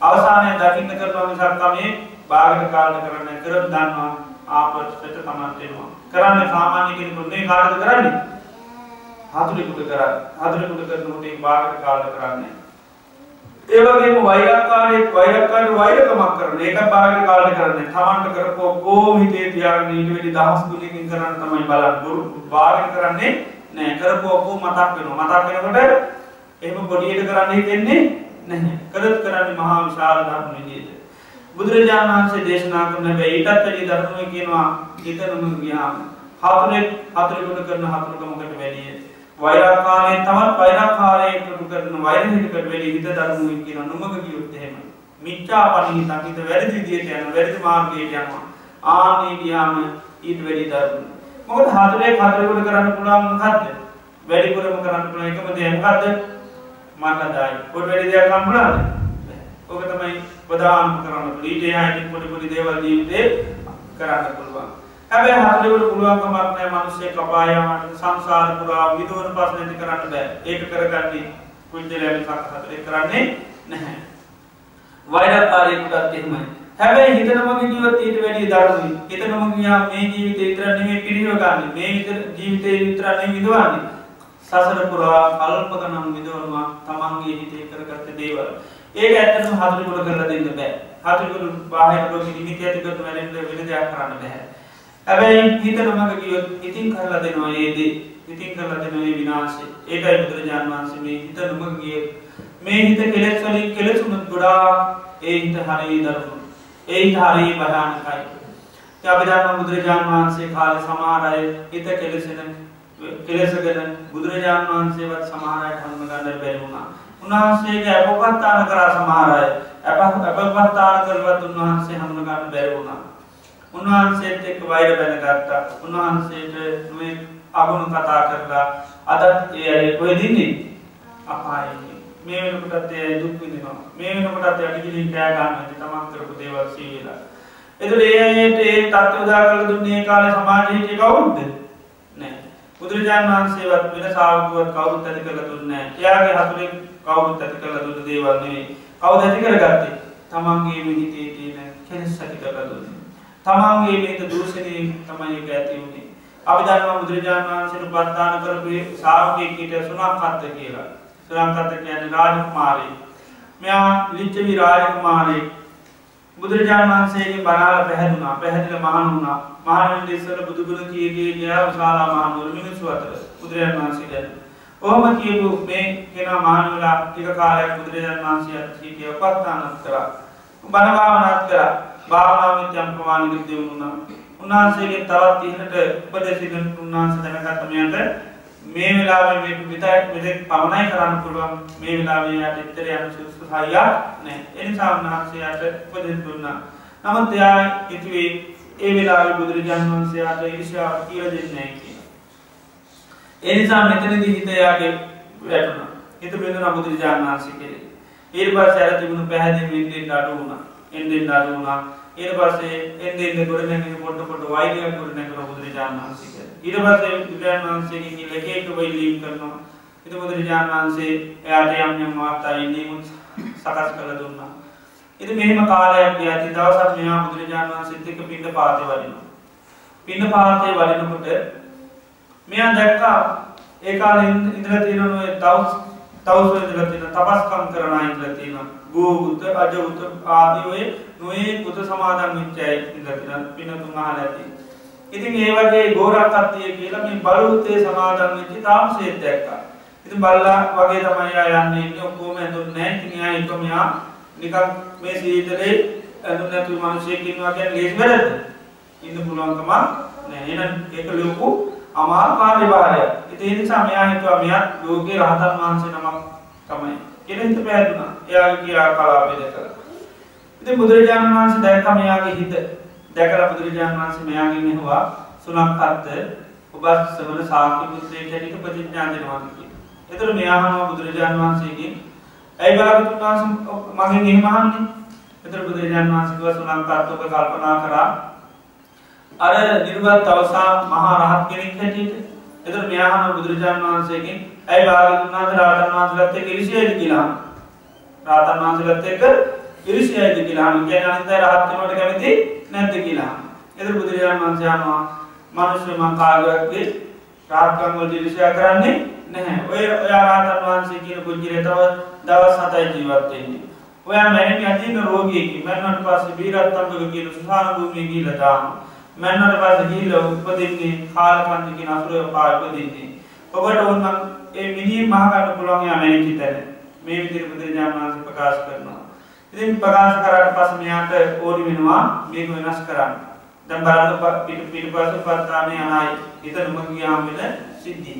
අවසානය දකින්න කරනවා මිසක්කමේ බාගට කාල්ට කරන්න කරත් දන්නවා ආපට තමන්ටෙනවා කරන්න සාමාන්‍ය කෙනෙකුන්නේ කාටද කරන්නේ? හතුරෙකුට කරන්න. හතුරෙකුට කරනට බාගට කාල්ට කරන්නේ? ඒවගේම වෛරක්කාරයෙක් වෛරක්කාරයට වෛරකමක් කරන ඒක පාගට කාලට කරන්නේ. තමන්ට කරපෝ කෝ හිතේ තියාගෙන ඊට වැඩි දහස් ගුණකින් කරන්න තමයි බලන්න. බොරු බාරය කරන්නේ නෑ. කරපු ඔක්කොම මතක් වෙනවා. මතක් වෙනකොට එහෙම පොඩියට කරන්න හිතෙන්නේ නැහැ. කරත් කරන්නේ මහා විශාල ධර්ම විදියට. බුදුරජාණන් වහන්සේ දේශනා කරන හැබැයි ඊටත් වැඩි ධර්මය කියනවා හිතනම ගියාම හතුරෙක් හතුරෙකුට කරන හතුරුකමකට වැඩිය වෛරකාරය තමත් වෛරකාරයකට කරන වෛරහිකට වැඩි හිත දරුණුව කියන නොමග කියුත්තහෙම මිච්චා පනිහි තකිත වැරදි දියට යන වැරදි මාර්ගයට යනවා. ආනේ ගියාම ඊට වැඩි දරුණ මොකද හතුරේ හතරකට කරන්න පුළුවන් හත්ද වැඩිපුරම කරන්න පුළුවන් එකම දේ මොකද්ද? මටදායි පොඩි වැඩි දෙයක් ගන්න පුළුවන්ද ඔක තමයි ප්‍රධානම කරන්න පුළුවන්. ඊට එහාට පොඩි පොඩි දේවල් ජීවිතේ කරන්න පුළුවන්. හැබැයි හදලවට පුළුවන්කමක් නැහැ මිනිස්සේ කපායමට සංසාර පුරා විදවන ප්‍රශ්න ඇති කරන්න බෑ. ඒක කරගන්නේ කුංජලයන් සක් හතරේ කරන්නේ නැහැ. වෛරකාරයෙකුටත් එහෙමයි. හැබැයි හිතනම ගියොත් ඊට වැඩිය දරුණුයි. හිතනම ගියා මේ ජීවිතේ විතර නෙමෙයි පිළිව ගන්න. මේ විතර ජීවිතේ විතර නෙමෙයි විඳවන්නේ. සසර පුරා කල්ප ගණන් විඳවනවා තමන්ගේ හිතේ කරගත්ත දේවල්. ඒක ඇත්තටම හතුරුකොට කරලා දෙන්න බෑ. හතුරුකොට බාහිර ලෝකෙ නිමිති ඇති කරන වැඩෙන්න වෙන දෙයක් කරන්න බෑ. හැබැයි හිතනම ගියොත් ඉතින් කරලා දෙනවා ඒ දේ. ඉතින් කරලා දෙනවා ඒ විනාශය. ඒකයි බුදුරජාණන් වහන්සේ මේ හිතනම ගියේ මේ හිත කෙලෙස් වලින් කෙලෙසුණුත් ගොඩාක් ඒ හිත හරිය දරුණු. ඒ හරි භයානකයි. අපිදන්න බුදුරජාණන් වහන්සේ කාල සමාරය හිත කෙලෙසෙන කෙලෙසගෙන බුදුරජාණන් වහන්සේවත් සමහරයට හඳුන ගන්න බැරිවුණා. උන්වහන්සේගේ අපපත්තාන කරා සමහරය අපපත්තාන කරවත් උන්වහන්සේ හඳුන ගන්න බැරිවුණා. උන්වහන්සේත් එක්ක වෛර බැනගත්තා. උන්වහන්සේට නොේ අගුණු කතා කරලා අදත් ඒ අය කොහෙදින්නේ අපායන්නේ. මේ වෙනකොටත් ඒ දුක් විඳිනවා. මේ වෙනකොටත් යටිගිලින් කෑ ගන්න ඇති තමන් කරපු දේවල් සීවිලා. එතකොට ඒ අයට ඒ තත්ත්ව උදා කරලා දුන්නේ ඒ කාලේ සමාජයේ කවුරුද? නෑ. බුදුරජාණන් වහන්සේවත් වෙන ශ්‍රාවකවත් කවුරුත් ඇති කරලා දුන්නේ නෑ. එයාගේ හතුරෙන් කවුරුත් ඇති කරලා දුන්න දේවල් නෙවෙයි. කවුද ඇති කරගත්තේ? තමන්ගේ හිතේ තියෙන කෙලෙස් ඇති කරලා දුන්නේ. තමන්ගේ මේක දූෂණේ තමයි ඒක ඇති වුනේ. අපි දන්නවා බුදුරජාණන් වහන්සේට ප්‍රදාන කරපු ශ්‍රාවකෙක් හිටිය සුණක්කත් කියලා. සුරංකත කියන රාජකුමාරී මෙයා ලිච්චවි රාජකුමාරී බුදුරජාණන් වහන්සේගේ බනාල පැහැදුනා. පැහැදිල මහනුනා මහනුන් දෙස්සල බුදුගුණ කියගේ ගයා උසාලා මහනුවර මිනිස්සු අතර බුදුරජාණන් වහන්සේ ගැන. ඔහම කියපු මේ කෙන මහනුලා ටික කාලයක් බුදුරජාණන් වහන්සේ හිටිය පත්තානත් කරා. බණභාවනත් කර. භාවනාවත් යම් ප්‍රමාණික දියුණුනා උන්වහන්සේගේ තවත් ඉහට උපදෙසිගන් උන්වහන්සේ දැනගත්තමයට මේ වෙලාවේ මේක විතරක් මෙතෙක් පමණයි කරන්න පුළුවන්. මේ වෙලාවේ යට එච්චර යන සුදුසු හයියක් නැහැ. ඒ නිසා උන්වහන්සේට උපදෙස් දුන්නා. නමුත් එයා හිතුවේ ඒ වෙලාවේ බුදුරජාණන් වහන්සේට ඊර්ෂ්‍යාව කියලා දෙන්නේ නැහැ කියලා. ඒ නිසා මෙතනදී හිත එයාගේ වැටුණා. හිත බෙදුණා බුදුරජාණන් වහන්සේ කෙරේ ඊට පස්සේ අර තිබුණු පැහැදිලි වෙන්නේ අඩු වුණා. එන්නේ අඩු වුණා. ඊට පස්සේ එන්නේ එන්නේ ගොඩනැගෙන පොඩ පොඩ වෛරයක් ගොඩනැගෙන බුදුරජාණන් වහන්සේ ඊට පස්සේ බුදුරජාණන් වහන්සේගෙන් ගිහිල්ලා එක එක වෙලීම් කරනවා. ඉතින් බුදුරජාණන් වහන්සේ එයාට යම් යම් වාර්තා ඉන්නේමුත් සකස් කරලා දුන්නා. ඉතින් මෙහෙම කාලයක් ගියා. ඉතින් දවසක් මෙහා බුදුරජාණන් වහන්සේත් එක්ක පින්න පාතේ වඩිනවා. පින්න පාතේ වඩිනකොට මෙයා දැක්කා ඒ කාලේ ඉඳලා තියෙන ඔය තවුස් තවුස් ඉඳලා තියෙන තපස්කම් කරන අය ඉඳලා තියෙන ගෝවුත අජවුත ආදී ඔය නොයේ පුත සමාදන් වෙච්ච අය ඉඳලා තියෙන පින්න තුන් අහලා ඇති. ඉතින් ඒ වගේ ගෝරක් කට්ටිය කියලා මේ බලුත්තේ සමාදන් වෙච්ච තාම සේත් දැක්කා. ඉතින් බල්ලා වගේ තමයි ආ යන්නේ ඉන්නේ ඔක්කොම ඇඳුන්නේ නැහැ. ඉතින් එයා එක මෙයා නිකන් මේ සීතලේ ඇඳුම් නැතුව මිනිහෙක් ඉන්නවා කියන්නේ ලේසි වැඩද? ඉන්න පුළුවන්කම නැහැ. එහෙනම් ඒක ලොකු අමාරු කාර්යභාරයක්. ඉතින් ඒ නිසා මෙයා හිතුවා මෙයා ලෝකේ රහතන් වහන්සේ නමක් තමයි. කියලා හිත පැහැදුනා. එයාගේ ක්‍රියාකලාපය දැකලා. ඉතින් බුදුරජාණන් වහන්සේ දැක්කම එයාගේ හිත දැකලා බුදුරජාණන් වහන්සේ මෙයාගෙන් ඇහුවා සුනක්කත් ඔබ සමන සාක්‍ය පුත්‍රයෙක් හැටියට ප්‍රතිඥා දෙනවා කියලා. එතකොට මෙයා අහනවා බුදුරජාණන් වහන්සේගෙන් ඇයි භාගතුන් වහන්සේ මගෙන් එහෙම අහන්නේ? එතකොට බුදුරජාණන් වහන්සේ කිව්වා සුනක්කත් ඔබ කල්පනා කරා අර නිර්වත් අවසා මහා රහත් කෙනෙක් හැටියට. එතකොට මෙයා අහනවා බුදුරජාණන් වහන්සේගෙන් ඇයි භාගතුන් වහන්සේ රාතන් වහන්සේලාත් එක්ක ඉරිසියයිද කියලා අහනවා. රාතන් වහන්සේලාත් එක්ක ඉරිසියයිද කියලා අහනවා. කියන්නේ අනිත් අය රහත් වෙනවට කැමති නැද්ද කියලා. එතකොට බුදුරජාණන් වහන්සේ අහනවා මිනිස්සු මං කාගේවත් රාත්කම් වලට ඉරිසියා කරන්නේ නැහැ. ඔය ඔයා රාතන් වහන්සේ කියන කුජිරේ තව දවස් 7යි ජීවත් වෙන්නේ. ඔයා මැරෙන්නේ අදීන රෝගියෙක්. මැරුණාට පස්සේ බීරත්තම්බක කියන සුසාන භූමියේ ගිහිල්ලා දානවා. මැරුණාට පස්සේ ගිහිල්ලා උපදින්නේ කාලකන්ද කියන අසුරය පා උපදින්නේ. ඔබට ඕන ඒ මිනිහ මහ ගන්න පුළුවන් යා මැරිච්ච තැන. මේ විදිහට බුදුරජාණන් වහන්සේ ප්‍රකාශ කරනවා. ඉතින් ප්‍රකාශ කරාට පස්සේ මෙයාට ඕනි වෙනවා මේක වෙනස් කරන්න. දැන් බලන්න පිට පිටපස්ස පත්තානේ අනයි එතනම ගියාම වෙන සිද්ධි.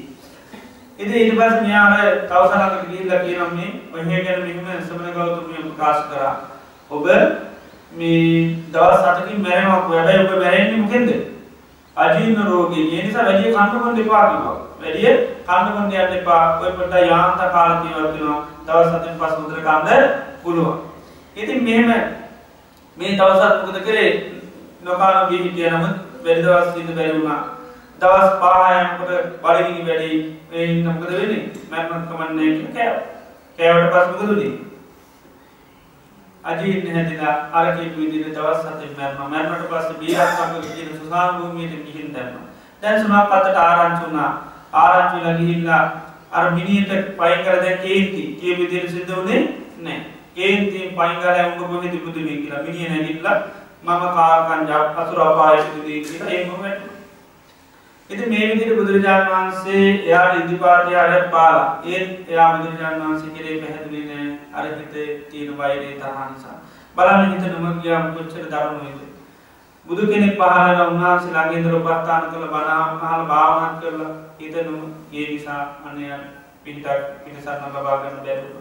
ඉතින් ඊට පස්සේ මෙයා අර තවසරකට ගිහිල්ලා කියනවා මේ ඔය ගැන මෙහෙම සමන ගෞතමිය ප්‍රකාශ කරා. ඔබ මේ දවස් 7කින් මැරෙනවා හැබැයි ඔබ මැරෙන්නේ මොකෙන්ද? අජීර්ණ රෝගී. ඒ නිසා වැඩි කන්න බොන්න එපා කිව්වා. වැඩි කන්න බොන්න යන්න එපා. ඔය පොඩ්ඩක් යාන්ත කාලේ ජීවත් වෙනවා. දවස් 7න් පස්සේ උදේට කන්න පුළුවන්. ඉතින් මෙහෙම මේ දවසත් මොකද කරේ නොකාන ගිහින් හිටිය නමුත් වැඩි දවස් ඉන්න බැරි වුණා. දවස් 5 යනකොට බඩගිනි වැඩි ඒ ඉන්න මොකද වෙන්නේ? මරණත් කමන්නේ කියලා කෑවා. කෑවට පස්සේ මොකද උනේ? අජීර්ණ හැදිලා අරකෙට විදිර දවස් සතෙන් මැරම මැරමට පස්ස බීරක්කම කියන සුසාන් භූමියට ගිහින් දැම්ම. දැන් සුනක් අතට ආරංචුනා ආරංචිල ගිහිල්ලා අර මිනිට පයිකර දැ කේන්ති. කිය විදිර සිද්ධ වනේ නෑ කේන්තින් පයිංගල උඹ කොහෙද පුදුමේ කියලා මිනිිය නැගිල්ලා මම කාකන් ජක් අතුර අපායතුදී කියලා ඒමට ඉති මේ විදිට බුදුරජාණන් වහන්සේ එයා ඉදිපාතියාරයක් පාලා ඒත් එයා බුදුරජාණන් වහන්සේ කරේ පැහැදිලින අරහිත තියෙන වෛරේ තරහනිසා බලන්න හිත නොමගියම් කොච්චර දරුණුවද? බුදු කෙනෙක් පහලන උන්වහන්සේ ළඟේදර උපස්ථාන කළ බනාම පහල භාවනත් කරලා හිත නොම ඒ නිසා අනයන් පිටක් පිටසන්න ලබාගන්න බැරුව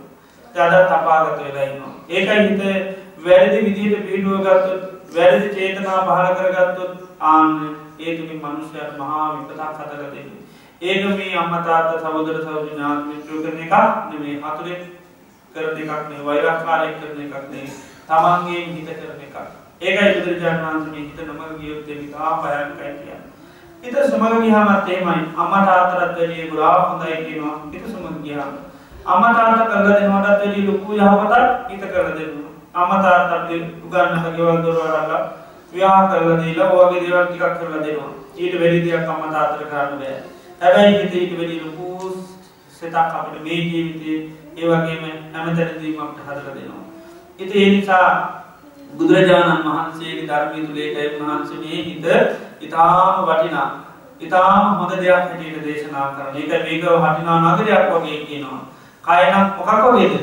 ජඩත් අපාගත වෙලායින්නවා ඒකයි හිත වැරදි විදිහට පිටුව ගත්තොත් වැරදි චේතනා පහල කරගත්තොත් ආන්න ඒතුමින් මනුෂ්‍යයට මහා විපතක් කතල දෙන්න. ඒක මේ අම්මතාත සවදර සෞජ ඥාත මිත්‍රෝ කරන එකක් නෙමේ හතුරෙන් කරන එකක් නේ වෛරක්කාරය කරන එකක් නේ තමන්ගේ හිත කරන එකක්. ඒකයි බුදුරජාණන් වහන්සේ හිත නමග ගියොත් එනිකා භයංකයි කියන්න. හිත සමග ගියාමත් එහෙමයි අම්මා තාත්තටත් වැඩිය ගොඩාක් හොඳයි කියනවා හිත සමග ගියාම. අම්මා තාත්තා කරලා දෙනවටත් වැඩිය ලොකු යහපතක් හිත කරලා දෙනවා. අම්මා තාත්තට උගන්නන ගෙවල් දොරවල් ව්‍යා කරලා දීලා ඔයගේ දේවල් ටිකක් කරලා දෙනවා. ඊට වැඩි දෙයක් අම්මා තාත්තට කරන්න බෑ. හැබැයි හිතේ ඊට වැඩි ලොකු සිතක් අපිට මේ ජීවිතේ ඒ වගේම හැමතැනදීම අපිට හදලා දෙනවා. ඉතින් ඒ නිසා බුදුරජාණන් වහන්සේගේ ධර්මය තුළ ඒකයි වහන්සේ මේ හිත ඉතාම වටිනා ඉතාම හොඳ දෙයක් හැටියට දේශනා කරන එක මේක වටිනා නගරයක් වගේ කියනවා කයනම් මොකක් වගේද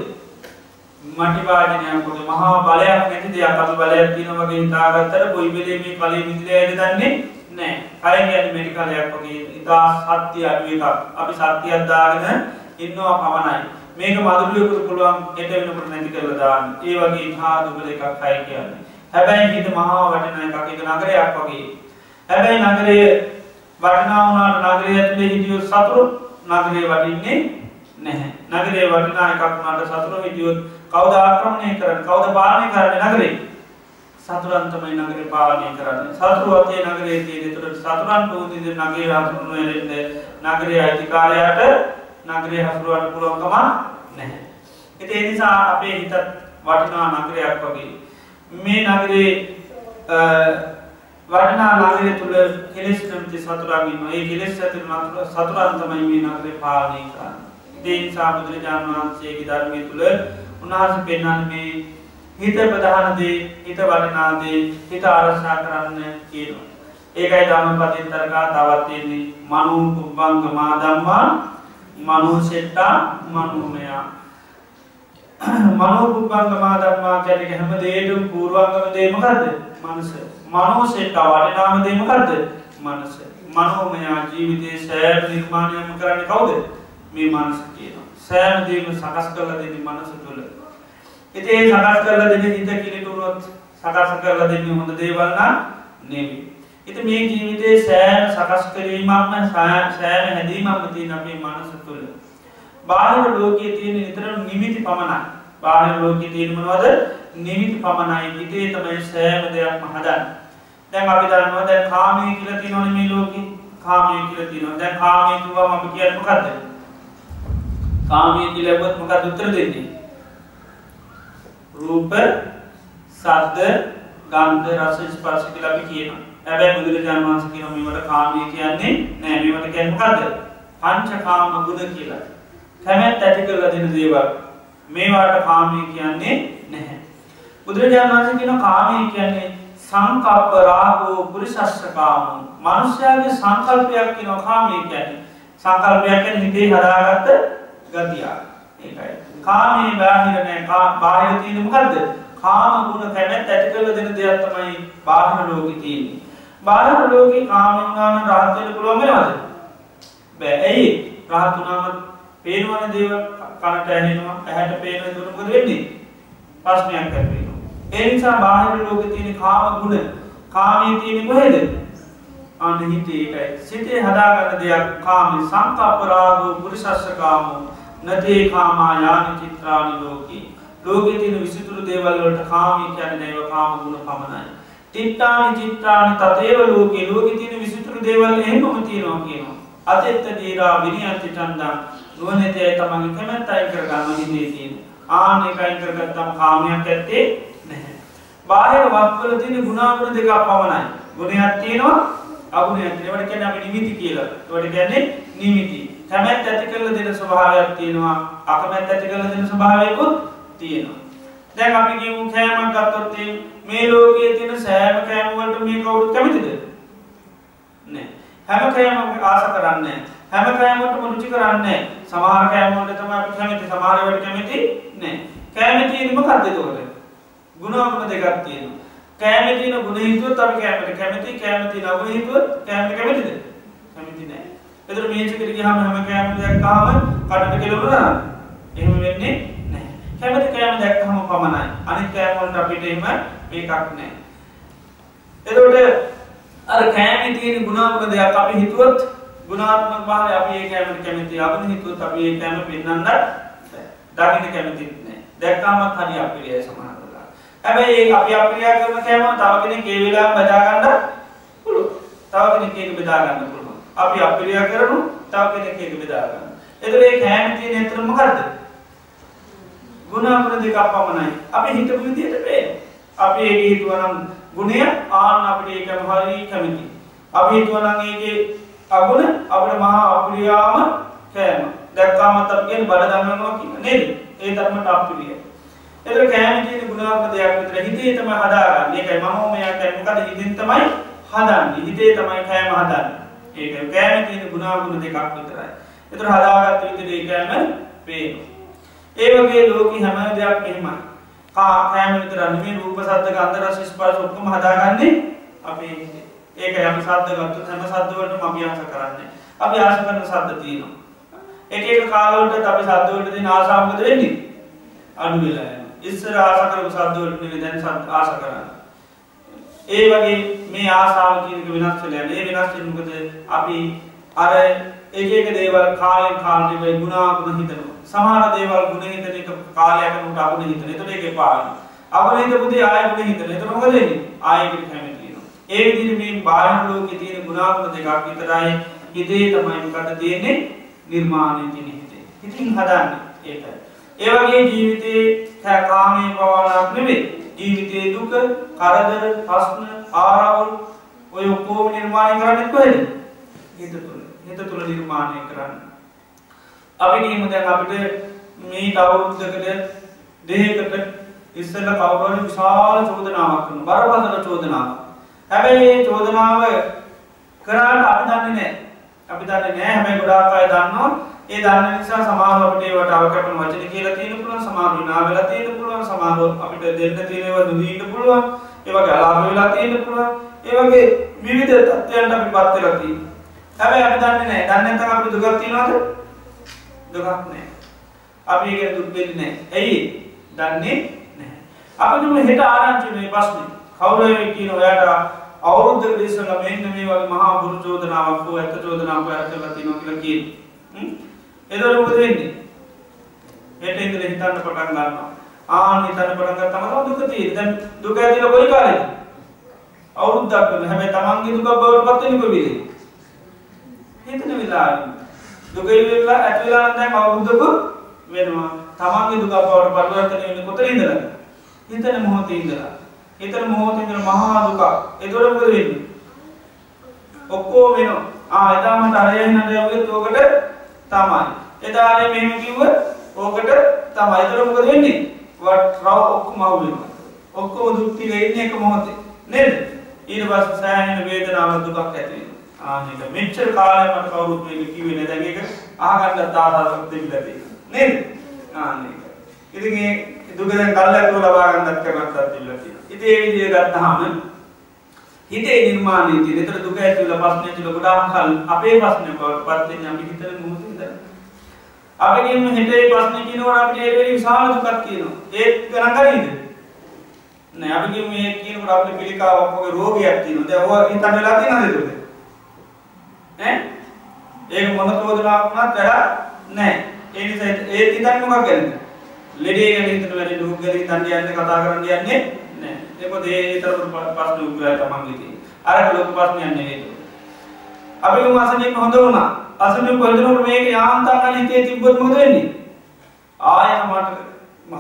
මටිවාජනයක් කොට මහා බලයක් නැති දෙයක් අපි බලයක් තියෙන වගේ හිතාගත්තට කොයි වෙලේ මේ කලේ විදිහට දන්නේ නැහැ කය කියන්නේ මෙඩිකලයක් වගේ ඉතා සත්‍ය අඩු එකක් අපි සත්‍යයක් දාගෙන ඉන්නවා පමණයි මේක මදුරුවෙකුට පුළුවන් එට වෙනකොට නැති කරලා දාන්න. ඒ වගේ ඉතා දුබල එකක් අය කියන්නේ. හැබැයි හිත මහා වටින එකක් ඒක නගරයක් වගේ. හැබැයි නගරයේ වටිනා වුණාට නගරය ඇතුලේ හිටියොත් සතුරු නගරේ වටින්නේ නැහැ. නගරේ වටිනා එකක් වුණාට සතුරු හිටියොත් කවුද ආක්‍රමණය කරන්නේ? කවුද පාලනය කරන්නේ නගරේ? සතුරන් තමයි නගරේ පාලනය කරන්නේ. සතුරු අතේ නගරේ තියෙන. ඒතර සතුරන් පොදිද නගරේ හසුරුවන වෙලෙන්නේ නගරේ අයිතිකාරයාට නගරය හසුරුවන්න පුළුවන්කම නැහැ. එති එනිසා අපේ හිතත් වටිනා නගරයක් වගේ. මේ නගරේ වටනා නගරය තුළ කෙලෙස් නමති සතුරාගීම ඒ කෙලෙස් ඇති මතුර සතුරන්තමයි මේ නගරේ පාලනය කරන්න. දේනිසා බුදුරජාණන් වහන්සේගේ ධර්මය තුළ උන්හස පෙන්න්න මේ හිත ප්‍රධානදේ හිත වටනාදේ හිත ආරශ්ා කරන්න කියනවා. ඒකයි දම පතින්තරකා තවත්තියන්නේ මනු පුබ්බංග මා දම්මා මනුසෙට්ටා මනුමයා මනෝපුපංගමා ධර්මා කැනෙක හැම දේටම් පූර්වාංගම දේමකක්ද මනස. මනෝසෙට්ටා වටිනාම දේමකක්ද මනස. මනෝමයා ජීවිතය සෑම් නිර්මාණයම කරන්න කවුද? මේ මනස කියන සෑම දේම සකස් කරල දෙන්න මනස තුළ එතේ සකස් කරල දෙන හිත කිලිටුරුවත් සකස කරල දෙන්න හොඳ දේවල්න්න නෙවී ඉති මේ ජීවිතේ සෑන සකස් කිරීමක්ම සෑන හැදීමක්ම තියන අපේ මනස තුළ. බාහිර ලෝකයේ තියෙන නිතර නිමිති පමණයි. බාහිර ලෝකයේ තියෙනමනවද නිමිති පමණයි හිතේ තමයි සෑම දෙයක්ම හදන්න. දැන් අපි දන්නවා දැන් කාමය කියලා තියෙනවනේ මේ ලෝකේ. කාමය කියලා තියෙනවා. දැන් කාමය කිව්වම අපි කියන්නේ මොකද්ද? කාමය කියලා ලැබුවත් මොකක්ද උත්තර දෙන්නේ? රූප, ශබ්ද, ගන්ධ, රස, ස්පර්ශ කියලා අපි කියනවා. හැබැයි බුදුරජාණන් වහන්සේ කියන මේවට කාමය කියන්නේ නෑ මේවට කියන්නේ මොකද්ද? පංචකාම ගුණ කියලා. කැමැත්ත ඇති කරලා දෙන දේවල්. මේවට කාමය කියන්නේ නැහැ. බුදුරජාණන් වහන්සේ කියන කාමය කියන්නේ සංකප්ප රාගෝ පුරිසස්සකාම. මනුෂ්‍යයාගේ සංකල්පයක් කියන කාමය කියන්නේ. සංකල්පයක් කියන්නේ හිතේ හදාගත්ත ගතිය. ඒකයි. කාමයේ බාහිර නෑ. බාහිර තියෙන්නේ මොකද්ද? කාම ගුණ කැමැත්ත ඇති කරලා දෙන දෙයක් තමයි බාහිර ලෝකේ තියෙන්නේ. බාහිර ලෝකේ කාමෙන්ගාන රහත්වයට පුළුවන් වෙනවද? බෑ. ඇයි? රහත් වුණාම පේනවන දේවල් කනට ඇහෙනවා, ඇහැට පේන දේ මොකද වෙන්නේ? ප්‍රශ්නයක් ඇති වෙනවා. ඒ නිසා බාහිර ලෝකේ තියෙන කාම ගුණ කාමයේ තියෙන කොහෙද? අන්න හිතේ ඒකයි. සිතේ හදාගන්න දෙයක් කාමේ සංකප්ප රාගෝ පුරිසස්ස කාමෝ නතේ කාමා යානි චිත්‍රානි ලෝකේ. ලෝකේ තියෙන විසිතුරු දේවල් වලට කාමී කියන්නේ නේව කාම ගුණ පමණයි. තිට්ටානි චිත්‍රානි තතේව ලෝකේ ලෝකෙ තියෙන විසිතුරු දේවල් එහෙමම තියෙනවා කියනවා. අතෙත්ත දීරා විනියන්ති චන්දං නුවණැති අය තමන්ගේ කැමැත්ත අයින් කරගන්න හිතේ තියෙන. ආන එක අයින් කරගත්තම කාමයක් ඇත්තේ බාහිර වස්තුවල තියෙන ගුණාගුණ දෙකක් පමණයි. ගුණයක් තියෙනවා අගුණයක් තියෙනවා. ඒවට කියන්නේ අපි නිමිති කියලා. ඒවට කියන්නේ නිමිති. කැමැත්ත ඇති කරලා දෙන ස්වභාවයක් තියෙනවා. අකමැත්ත ඇති කරලා දෙන ස්වභාවයකුත් තියෙනවා. දැන් අපි කියමු කෑමක් ගත්තොත් මේ ලෝකයේ තියෙන සෑම කෑම වලට මේ කවුරුත් කැමතිද? නෑ. හැම කෑමක් ආස කරන්නේ හැම කෑමකටම රුචි කරන්නේ සමහර කෑම වලට තමයි අපි කැමති සමහර වලට කැමති නෑ. කෑම තියෙන්නේ මොකක්ද ඒතකොට? ගුණාගුණ දෙකක් තියෙනවා. කෑම තියෙන ගුණ හිතුවොත් අපි කෑමට කැමති කෑම තියෙන අගුණ හිතුවොත් කෑමට කැමතිද? කැමති නෑ. එතකොට මේචකට ගියාම හැම කෑම දැක්කාම කටට කෙලවුණා. එහෙම වෙන්නේ නැහැ. කැමති කෑම දැක්කම පමණයි. අනිත් කෑම වලට අපිට එහෙම මේකක් නැහැ. එතකොට අර කෑමේ තියෙන ගුණාත්මක දෙයක් අපි හිතුවොත් ගුණාත්මක භාවය අපි ඒ කෑමට කැමති අපිට හිතුවොත් අපි ඒ කෑම පෙන්වන්න දකින්න කැමති නැහැ. දැක්කමත් හරි අපිරියයි සමහර වෙලාවට. හැබැයි ඒ අපි අපිරිය කරන කෑම තව කෙනෙක් ඒ වෙලාවෙම බදා ගන්න පුළුවන්. තව කෙනෙක් ඒක බෙදා ගන්න පුළුවන්. අපි අපිරිය කරමු තව කෙනෙක් ඒක බෙදා ගන්න. එතකොට මේ කෑම තියෙන ඇත්තට මොකද්ද? ගුණාත්මක දෙකක් පමණයි. අපි හිතපු විදිහට පේනවා. අපි ඒක හිතුවනම් ගුණය ආන්න අපිට ඒකම හරි කැමති. අපි හිතුවනම් ඒකේ අගුණ අපිට මහා අප්‍රියාම කෑම. දැක්කාමත් අපි කියන්නේ බඩ දඟලනවා කියන නේද? ඒ තරමට අප්‍රියයි. එතන කෑම කියන ගුණාත්මක දෙයක් විතර හිතේ තමයි හදාගන්නේ. ඒකයි මම මෙයා කියන්නේ මොකද හිතෙන් තමයි හදන්නේ. හිතේ තමයි කෑම හදන්නේ. ඒක කෑම තියෙන ගුණාගුණ දෙකක් විතරයි. එතන හදාගත්ත විදිහට ඒ කෑම පේනවා. ඒ වගේ ලෝකේ හැම දෙයක් එහෙමයි. කෑම විතර නෙමෙයි රූප ශබ්ද ගන්ධ රස ස්පර්ශ ඔක්කොම හදාගන්නේ අපේ හිතේ. ඒකයි අපි ශබ්ද ගත්තොත් හැම ශබ්ද වලටම අපි ආස කරන්නේ. අපි ආස කරන ශබ්ද තියෙනවා. එක එක කාලවලට අපි ශබ්ද වලට දෙන ආසාව මොකද වෙන්නේ? අඩු වෙලා යනවා. ඉස්සර ආස කරපු ශබ්ද වලට නෙවෙයි දැන් ශබ්ද ආස කරන්නේ. ඒ වගේ මේ ආසාව කියන එක වෙනස් වෙලා යනවා. ඒ වෙනස් වෙන්නේ මොකද? අපි අර එක එක දේවල් කාලෙන් කාලෙට වෙයි ගුණාගුණ හිතනවා. සමහර දේවල් ගුණ හිතන එක කාලයක් යනකොට අගුණ හිතන. එතකොට ඒක එපා වෙනවා. අගුණ හිතපු දේ ආයෙ ගුණ හිතන. එතකොට මොකද වෙන්නේ? ආයෙ ඒක කැමති වෙනවා. ඒ විදිහට මේ බාහිර ලෝකේ තියෙන ගුණාගුණ දෙකක් විතරයි හිතේ තමයි මොකද තියෙන්නේ? නිර්මාණය තියෙන හිතේ. හිතින් හදන්නේ ඒකයි. ඒ වගේ ජීවිතේ කාමයේ පවාලක් නෙවෙයි. ජීවිතයේ දුක, කරදර, ප්‍රශ්න, ආරවුල් ඔය ඔක්කොම නිර්මාණය කරන්නේ කොහෙද? හිත තුළ. හිත තුළ නිර්මාණය කරන්න. අපි කියමු දැන් අපිට මේ අවුරුද්දකට දෙකකට ඉස්සෙල්ලා කවුරු හරි විශාල චෝදනාවක් කරනවා. බරපතල චෝදනාවක්. හැබැයි මේ චෝදනාව කරාට අපි දන්නේ නැහැ. අපි දන්නේ නැහැ. හැබැයි ගොඩාක් අය දන්නවා. ඒ දන්න නිසා සමහරව අපිට ඒවට අවකපන වචන කියලා තියෙන පුළුවන්. සමහරව විනා වෙලා තියෙන පුළුවන්. සමහරව අපිට දෙන්න තියෙන ඒවා දුදී ඉන්න පුළුවන්. ඒ වගේ අලාභ වෙලා තියෙන පුළුවන්. ඒ වගේ විවිධ තත්ත්වයන්ට අපිපත් වෙලා තියෙනවා. හැබැයි අපි දන්නේ නැහැ. දන්නේ නැත්නම් අපිට දුකක් තියනවද? දුකක් නැහැ. අපි ඒක දුක් වෙන්නේ නැහැ. ඇයි? දන්නේ නැහැ. අපිට මේ හෙට ආරංචි මේ ප්‍රශ්නේ. කවුරු හරි කියන ඔයාට අවුරුද්දකට ඉස්සෙල්ලා මෙන්න මේ වගේ මහා බුරු චෝදනාවක් හෝ ඇත්ත චෝදනාවක් ඔයාලා කරලා තියෙනවා කියලා කියනවා. එතකොට මොකද වෙන්නේ? හෙට ඉඳලා හිතන්න පටන් ගන්නවා. ආන් හිතන්න පටන් ගත්තාම දුක තියෙන්නේ. දැන් දුක ඇතිලා කොයි කාලෙද? අවුරුද්දක් වෙන හැබැයි තමන්ගේ දුක බවට පත් වෙන්නේ කොයි වෙලේ? හිතන වෙලාවේ. දුක ඉවිල්ලා ඇති වෙලා නම් දැන් අවුරුද්දක වෙනවා. තමන්ගේ දුක බවට පරිවර්තනය වෙන්නේ කොතන ඉඳලාද? හිතන මොහොතේ ඉඳලා. හිතන මොහොතේ ඉඳලා මහා දුක. ඒතකොට මොකද වෙන්නේ? ඔක්කොම වෙනවා. ආ එදා මට අරයන් නඩයුවෙත් ඕකට තමයි. එදා අරේ මෙහෙම කිව්ව ඕකට තමයි. ඒතකොට මොකද වෙන්නේ? වට රව ඔක්කොම අවු වෙනවා. ඔක්කොම දුක් ටික ඉන්නේ එක මොහොතේ. නේද? ඊට පස්සේ සෑහෙන වේදනාවක් දුකක් ඇති වෙනවා. ආනක මෙච්චර කාලයක් මට කවුරුත් මේක කිව්වේ නැහැ. දැන් ඒක අහගන්න තාතාවක් දෙවිලා තියෙනවා. නේද? ආනක. ඉතින් ඒ දුක දැන් කල්ලාතුව ලබා ගන්නත් කරන්නත් දෙවිලා තියෙනවා. ඉතින් ඒ විදිහ ගත්තාම හිතේ නිර්මාණය තියෙන. ඒතර දුක ඇති වෙලා ප්‍රශ්න ඇති වෙලා ගොඩාක් කල් අපේ ප්‍රශ්න බවටපත් වෙන්නේ අපි හිතන මොහොතේ ඉඳලා. අපි කියමු හිතේ ප්‍රශ්න කියනකොට අපිට ඒ වෙලේ විශාල දුකක් තියෙනවා. ඒක ගණන් ගන්නේද? නෑ අපි කියමු මේ කියනකොට අපිට පිළිකාවක් වගේ රෝගයක් තියෙනවා. දැන් ඔය හිතන්න වෙලා තියෙනවද ඒක? ඈ ඒක මොන චෝදනාවක් වුණත් වැඩක් නැහැ. ඒ නිසා ඒ හිතන්නේ මොකක් ගැනද? ලෙඩේ ගැන හිතන වැඩි දුක් ගැන හිතන්න යන්නේ කතා කරන්න යන්නේ නැහැ. ඒක මොකද ඒ තරම් ප්‍රශ්න උග්‍රයි තමන්ගේ තියෙන්නේ. අර ලොකු ප්‍රශ්නයක් නෙවෙයි. අපි මොන අසනීප හොඳ වුණා. අසනීප හොඳනකොට මේක යාන්තම් ගන්න හිතේ තිබ්බොත් මොකද වෙන්නේ? ආයෙ මට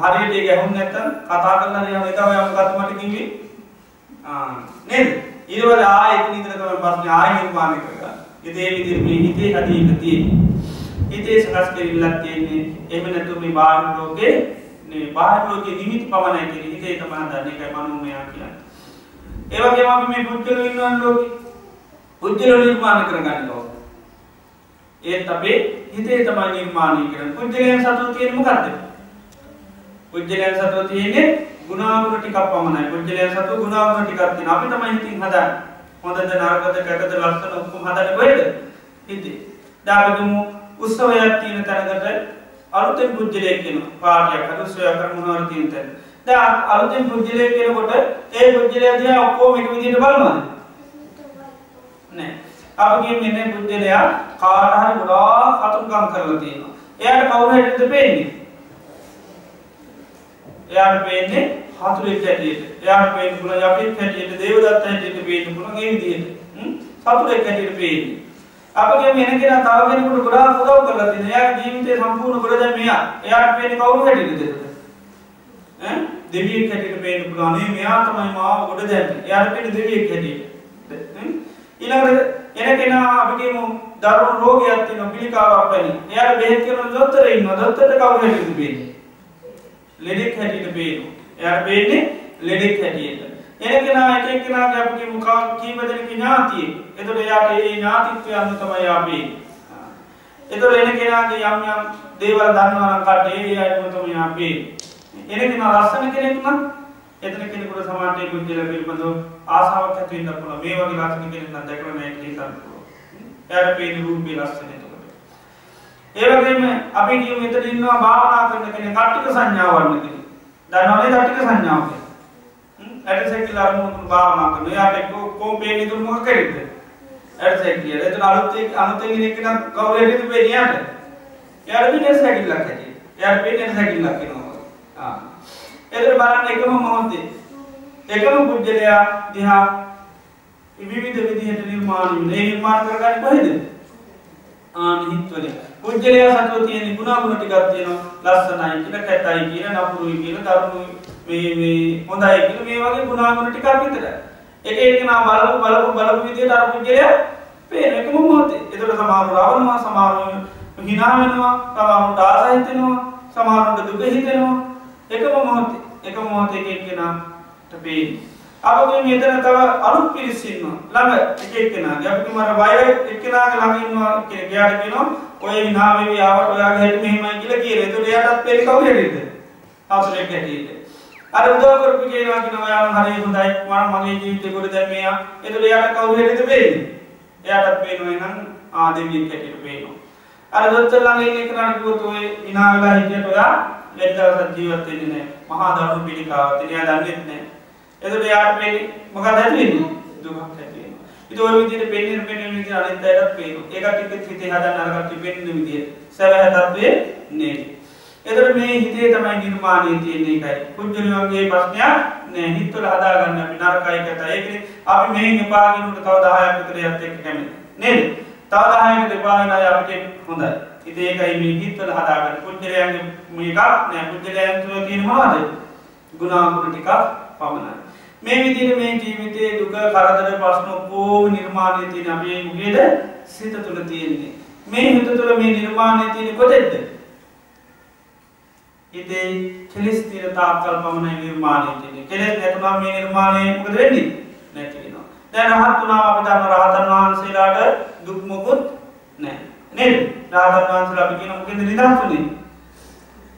හරියට ගැහුන් නැත්තම් කතා කරලා යන එක ඔය මොකක්ද මට කිව්වේ ආ නේද ඊළඟට ආයෙත් නිතර තමයි ප්‍රශ්නේ ආයෙ නිර්මාණය කරගන්න. ඉතින් ඒ විදිහට මේ හිතේ හැදීම තියෙන්නේ. හිතේ සකස් කෙරෙල්ලක් තියෙන්නේ එහෙම නැතු මේ බාහිර ලෝකේ නේ බාහිර ලෝකේ නිමිති පමණයි කියන්නේ හිතේ තමයි හදන්නේ ඒකයි මනෝමය කියන්නේ. ඒ වගේම අපි මේ පුද්ගලයෝ ඉන්නවනේ ලෝකේ. පුද්ගලයෝ නිර්මාණය කරගන්න ඕන. ඒත් අපේ හිතේ තමයි නිර්මාණය කරන්නේ. පුද්ගලයන් සතුව තියෙන්නේ මොකද්ද? පුද්ගලයන් සතුව තියෙන්නේ ගුණාගුණ ටිකක් පමණයි. පුද්ගලයන් සතුව ගුණාගුණ ටිකක් තියෙනවා. අපි තමයි හිතින් හදන්නේ. හොඳද නරකද කැටද ලස්සන ඔක්කොම හදන්නේ කොහෙද? හිතේ. දාගමු උත්සවයක් තියෙන තැනකට අලුතෙන් පුද්ගලයෙක් කෙනවා. පාටියක් හරි මොනවා හරි තියෙන තැන. දැන් අලුතෙන් පුද්ගලයෙක් කෙනකොට ඒ පුද්ගලයා දිහා ඔක්කොම එක විදිහට බලනවද? නෑ. අපගේ මෙන්න පුද්ගලයා කාට හරි ගොඩාක් හතුරුකම් කරලා තියෙනවා. එයාට කවුරු හැටියද පේන්නේ? එයාට පේන්නේ හතුරෙක් හැටියට. එයාට පේන්න පුළුවන් යකෙක් හැටියට, දේවදත්ත හැටියට පේන්න පුළුවන් ඒ විදිහට. සතුරෙක් හැටියට පේන්නේ. අපගේ වෙන කෙනා තව කෙනෙකුට ගොඩාක් උදව් කරලා තියෙනවා. එයාගේ ජීවිතේ සම්පූර්ණ කර දැන් මෙයා. එයාට පේන්නේ කවුරු හැටියද ඈ දෙවියෙක් හැටියට පේන්න පුළුවන්. මේ මෙයා තමයි මාව ගොඩ දැම්මේ. එයාට පේන්නේ දෙවියෙක් හැටියට. ඊළඟට එන කෙනා අපි කියමු දරුණු රෝගයක් තියෙනවා පිළිකාවක් වැනි. එයාට බෙහෙත් කරන දොස්තර ඉන්නවා. දොස්තරට කවුරු හැටියද පේන්නේ? ලෙඩෙක් හැටියට පේනවා. එයාට පේන්නේ ලෙඩෙක් හැටියට. එන කෙනා එක එක්කෙනාගේ අපි කියමු කීප දෙනෙක් ඥාතියෙක්. එතකොට එයාට ඒ ඥාතිත්වය අනුව තමයි එයා පේන්නේ. එතකොට එන කෙනාගේ යම් යම් දේවල් දන්නවා නම් කටේ ඒ අයම තමයි එයා පේන්නේ. එන කෙනා ලස්සන කෙනෙක් නම් එතන කෙනෙකුට සමාජයේ කුජල පිළිබඳව ආසාවක් ඇති වෙන්න පුළුවන්. මේ වගේ ලස්සන කෙනෙක් නම් දැකලා නැහැ කියලා හිතන්න පුළුවන්. එයාට පේන රූපේ ලස්සන එතකොට. ඒ වගේම අපි කියමු මෙතන ඉන්නවා භාවනා කරන කෙනෙක් කට්ටික සංඥාවක් වර්ණ කෙනෙක්. දන්නවනේ කට්ටික සංඥාව කියන්නේ. ඇට සැකිල අරමුණු භාවනා කරන. එයාට කොම් පේන්නේ දුර මොකක් කරේද? ඇට සැකිල. එතන අලුත් අලුතෙන් කෙනෙක් නම් කවුරු හරිද පේන්නේ යාට. එයාට පිටේ සැකිල්ලක් ඇති. එයාට පිටේ සැකිල්ලක් එනවා. ආ එතන බලන්න එකම මොහොතේ එකම පුජ්‍යලයා දිහා විවිධ විදිහට නිර්මාණය වෙන. ඒ නිර්මාණ කරගන්නේ කොහෙද? ආන හිත්වලින්. පුජ්‍යලයා සතුව තියෙන ගුණාගුණ ටිකක් තියෙනවා. ලස්සනයි කියලා, කැතයි කියලා, නපුරුයි කියලා, දරුණුයි මේ මේ හොඳයි කියලා මේ වගේ ගුණාගුණ ටිකක් විතරයි. එක එකනා බලපු බලපු බලපු විදිහට අර පුජ්‍යලයා පේන එකම මොහොතේ. ඒතර සමහරව රවණවා, සමහරව hina වෙනවා, සමහරවට ආසයි හිතෙනවා, සමහරවට දුක හිතෙනවා. එකම මොහොතේ එක මොහොතේ එක්කෙනාට පේන්නේ. අපගේ මෙතන තව අලුත් පිරිස් ඉන්නවා. ළඟ එක එක්කෙනාගේ අපි මර වයර් එක්කෙනාගේ ළඟ ඉන්නවා කියලා ගියාට කියනවා ඔය hina වෙවි ආවට ඔයාගේ හැටි මෙහෙමයි කියලා කියලා. ඒතකොට එයාටත් පේන්නේ කවුරු හැටිද? අපරෙක් හැටියට. අර උදව් කරපු කෙනා කියනවා යාම හරිය හොඳයි. මම මගේ ජීවිතේ කොට දැන් මෙයා. ඒතකොට එයාට කවුරු හැටිද පේන්නේ? එයාටත් පේනවා එහෙනම් ආ දෙවියෙක් හැටියට පේනවා. අර දොස්තර ළඟ ඉන්න කෙනාට කිව්වොත් ඔය hina වෙලා හිටියට ඔයා වැඩි දවසක් ජීවත් වෙන්නේ නැහැ. මහා දරුණු පිළිකාවක්. ඉතින් එයා දන්නේ නැහැ. එතකොට එයාට මේ මොකක්ද ඇති වෙන්නේ? දුකක් ඇති වෙනවා. ඉතින් ওই විදිහට පෙන්වෙන පෙන්වෙන විදිහ අනිත් අයටත් පේනවා. ඒකට ටිකෙත් හිතේ හදන්න අර කට්ටිය පෙන්වෙන විදිහ. සැබෑ තත්ත්වයේ නෙමෙයි. එතකොට මේ හිතේ තමයි නිර්මාණය තියෙන්නේ ඒකයි. කුජලියන්ගේ ප්‍රශ්නයක් නෑ. හිතවල හදාගන්න අපි නරකයි කතා. ඒකනේ අපි මෙහෙන් එපාගෙන උඩ තව 10ක් විතර යත් එක්ක කැමති. නේද? තව 10කට එපා වෙන අය අපිට හොඳයි. ඉතින් ඒකයි මේ හිතවල හදාගන්න. කුජලියන්ගේ මේකක් නෑ. කුජලියන් තුල තියෙන මොනවද? ගුණාගුණ ටිකක් පමණයි. මේ විදිහට මේ ජීවිතයේ දුක කරදර ප්‍රශ්න ඔක්කොම නිර්මාණය තියෙන අපේ මුගේද සිත තුළ තියෙන්නේ. මේ හිත තුළ මේ නිර්මාණය තියෙන්නේ කොතෙන්ද? හිතේ කෙලෙස් තියෙන තාක්කල් පමණයි නිර්මාණය තියෙන්නේ. කෙලෙස් නැතුනම මේ නිර්මාණය මොකද වෙන්නේ? නැති වෙනවා. දැන් රහත් වුණාම අපි දන්න රහතන් වහන්සේලාට දුක් මොකුත් නැහැ. නේද? රහතන් වහන්සේලා අපි කියන මොකෙන්ද නිදහස් වෙන්නේ?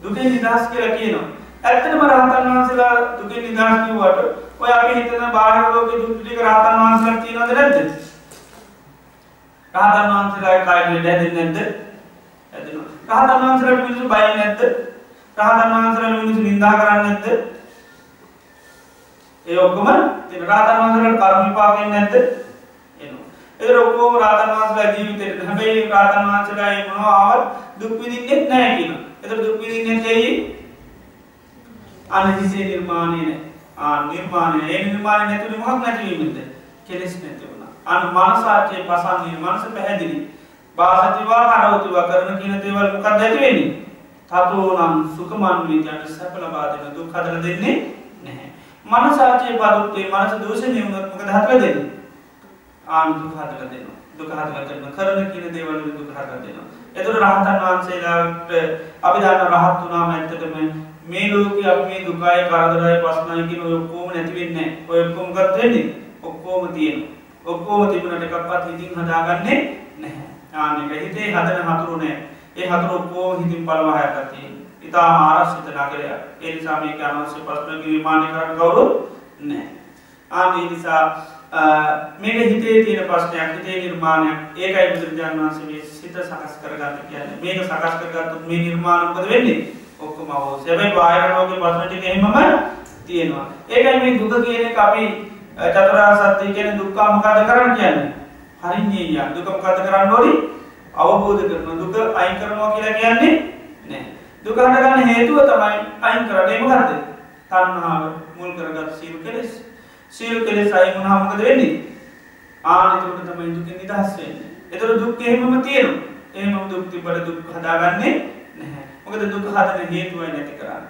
දුකෙන් නිදහස් කියලා කියනවා. ඇත්තටම රහතන් වහන්සේලා දුකින් නිදහස් කිව්වට ඔය අපි හිතන බාහිර ලෝකේ දුක් ටික රහතන් වහන්සේලා තියනවද නැද්ද? රහතන් වහන්සේලා කායින් දැදෙන්නේ නැද්ද? ඇදෙනවා. රහතන් වහන්සේලාට මිනිස්සු බය නැද්ද? රහතන් වහන්සේලා මිනිස්සු නිඳා කරන්නේ නැද්ද? ඒ ඔක්කොම තියෙන රහතන් වහන්සේලාට කර්ම විපාකෙන්නේ නැද්ද? එනවා. ඒතර ඔක්කොම රහතන් වහන්සේලා ජීවිතේට හැබැයි රහතන් වහන්සේලා ඒ මොනවා ආවත් දුක් විඳින්නෙත් නැහැ කියනවා. ඒතර දුක් විඳින්නේ නැtei අනහිසේ නිර්මාණය නැහැ. ආ නිර්මාණය ඒ නිර්මාණය නැතුව මොකක් නැති වීමද? කෙලෙස් නැති වුණා. අන මනසාචේ පසන්නේ මනස පැහැදිලි. වාසතිවා කරවතිවා කරන කියන දේවල් මොකක්ද ඇති වෙන්නේ? තතුනම් සුකමන්වීතයන්ට සැප ලබා දෙන දුක් හදල දෙන්නේ නැහැ. මනසාචය පදුත්තේ මනස දූෂණය වුණොත්මක හතර දෙන්න ආන දුක් හදල දෙනවා. දුක හදල කරන කරන කියන දේවල් දුක හදල දෙනවා. එතුට රහතන් වහන්සේලාට අපි දන්න රහත් වුණාම ඇත්තටම මේ ලෝක අප මේ දුකායි කරදරයි පස්නයකින ඔක්කෝම නැතිවෙන්න ඔයක්කොමගත් වෙන්නේ? ඔක්කෝම තියෙන ඔක්කෝම තිබුණට එකක්පත් හිතින් හදාගන්නේ නැහැ. ආනක හිතේ හදන හතුරුනෑ ඒ හතුර ඔක්කෝ හිතින් පලවාහයකතිය ඉතා ආරශ්ිත නගරය ඒ නිසාමයක අනවශ්‍ය පස්්න නිර්මාණය කරන්න කවුරු නෑ ආනේ නිසා මේක හිතේ තියෙන ප්‍රශ්නයක් හිතේ නිර්මාණයක්. ඒකයි බුදුරජාන් වන්සේ සිත සකස් කරගන්න කියන්න. මේක සකස් කරගත්තු මේ නිර්මාණකද වෙන්නේ? ඔක්කොම හෝ සැබයි බාහිරලෝක ප්‍රශ්නටික එහෙමම තියෙනවා. ඒකයි මේ දුක කියන අපි චතරා සත්‍යය කියන දුක්කාමකාද කරන්න කියන්නේ? හරින්නේ ය දුකමකාද කරන්න ඕඩි අවබෝධ කරන දුක අයින් කරනවා කියලා කියන්නේ නෑ දුකහට ගන්න හේතුව තමයි අයින් කරන්නේම ගත්ද තන්නාව මුල් කරගත් සීරු කෙලෙස්. සීරු කෙලෙස් අයි මුණහමකද වෙන්නේ? ආනතුට තමයි දුකින් නිදහස් වෙන්නේ. එතර දුක් එහෙමම තියෙනවා. එහෙම දුක්ති බට දුක් හදාගන්නේ නැහැ. මොකද දුක හදන හේතුවයි නැති කරන්න.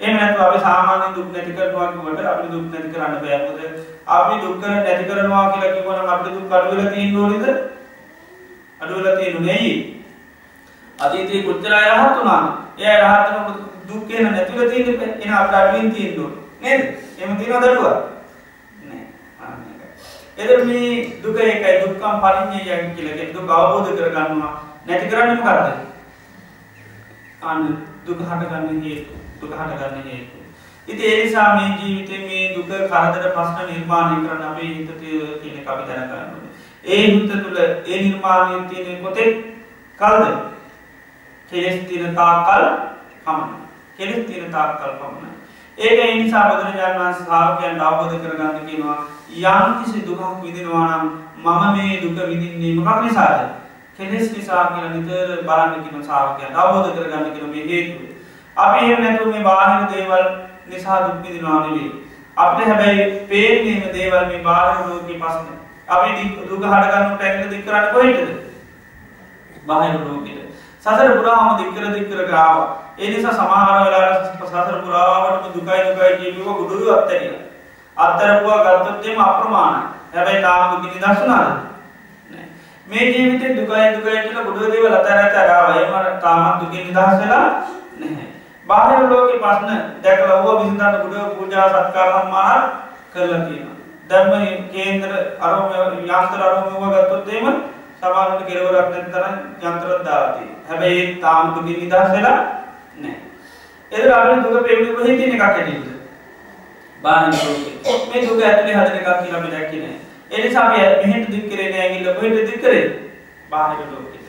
එම නැතු අපි සාමාන්‍ය දුක් නැති කරනවාකට අපි දුක් නැති කරන්න බෑකොද අපි දුක්ක නැති කරනවා කියලා කිවන අපි දුක් අඩුවල තිීන් ෝනිද අඩුවල තියෙනු නෙයි. අතීතයේ කොච්චර යහත් වුණා? ඒ රහතන දුක්කේන නැතිල තියෙන එන අප අඩුවෙන් තියෙන්ඩු නේද? එම තින දඩුව එද මේ දුක එකයි දුක්කම් පලිඥය යැ කියලගෙ දුක අවබෝධ කරගන්නවා. නැති කරන්නම කරද අන්න දුක හටගන්න හේතු දුක හටගන්න හේතු. ඉති ඒනිසා මේ ජීවිතය මේ දුක කරදර පස්න නිර්මාණය කරන අපේ හිත කියන අපි දැනගන්න ඒ හිත තුළ ඒ නිර්මාණය තියෙන කොතෙක් කල්ද? කෙලෙස් තින තාකල් පමණ කෙලෙස් තින තාකල් පමණ ඒක එනිසා බුදුරජාණන් වන්සේ සාාවකයන් අවබෝධ කරගන්න කියනවා යම් කිසි දුකක් විදිනවානම් මම මේ දුක විදින්නේ මකක් නිසාද? කෙලෙස් නිසා කියල නිතර බලන්න කියන සාාවකයන් අවබෝධ කරගන්න කියන මේ හේතුව. අපි එම නැතු මේ බාහිර දේවල් නිසා දුක් විදිනවානවේ අපට හැබැයි පේනීම දේවල් මේ බාහිර ලෝක පස්න අපි දුක හටගන්න ටැක්ල දික් කරන්න කොහෙටද? බාහිර ලෝකෙට. සසර පුරාම දික්කර දික්කර ගාව. එනිසා සමහර වෙලා සසර පුරාවටම දුකයි දුකයි කියීම ගුදුරු අත්තරිය අත්තරපුවා ගත්තොත්තේම අප්‍රමාණ හැබැයි තාම දුකිනි දස්සුනාද මේ ජීවිතේ දුකයි දුකයි කියලා ගුඩුව දේවල් අතර අතර ගාව ඒම තාමත් දුකින් නිදහස් වෙලා නැහැ බාහිර ලෝකේ ප්‍රශ්න දැකලා ඌව විසඳන්න ගුඩුව පූජා සත්කාර සම්මාන කරලා තියෙනවා ධර්ම කේන්ද්‍ර අරම යන්ත්‍ර අරමුව ගත්තොත් එහෙම සමහරවිට කෙලවරක් නැති තරම් යන්ත්‍රයක් දාලා තියෙනවා. හැබැයි ඒ තාම දුකින් නිදහස් වෙලා නැහැ. ඒතර අපේ දුක පෙන්නේ කොහෙද තියෙන එකක් ඇටින්ද? බාහිර ලෝකේ. මේ දුක ඇතුලේ හදන එකක් කියලා අපි දැක්කේ නැහැ. ඒ නිසා අපි මෙහෙට දික් කරේ නෑ ඇඟිල්ල කොහෙද දික් කරේ? බාහිර ලෝකෙට.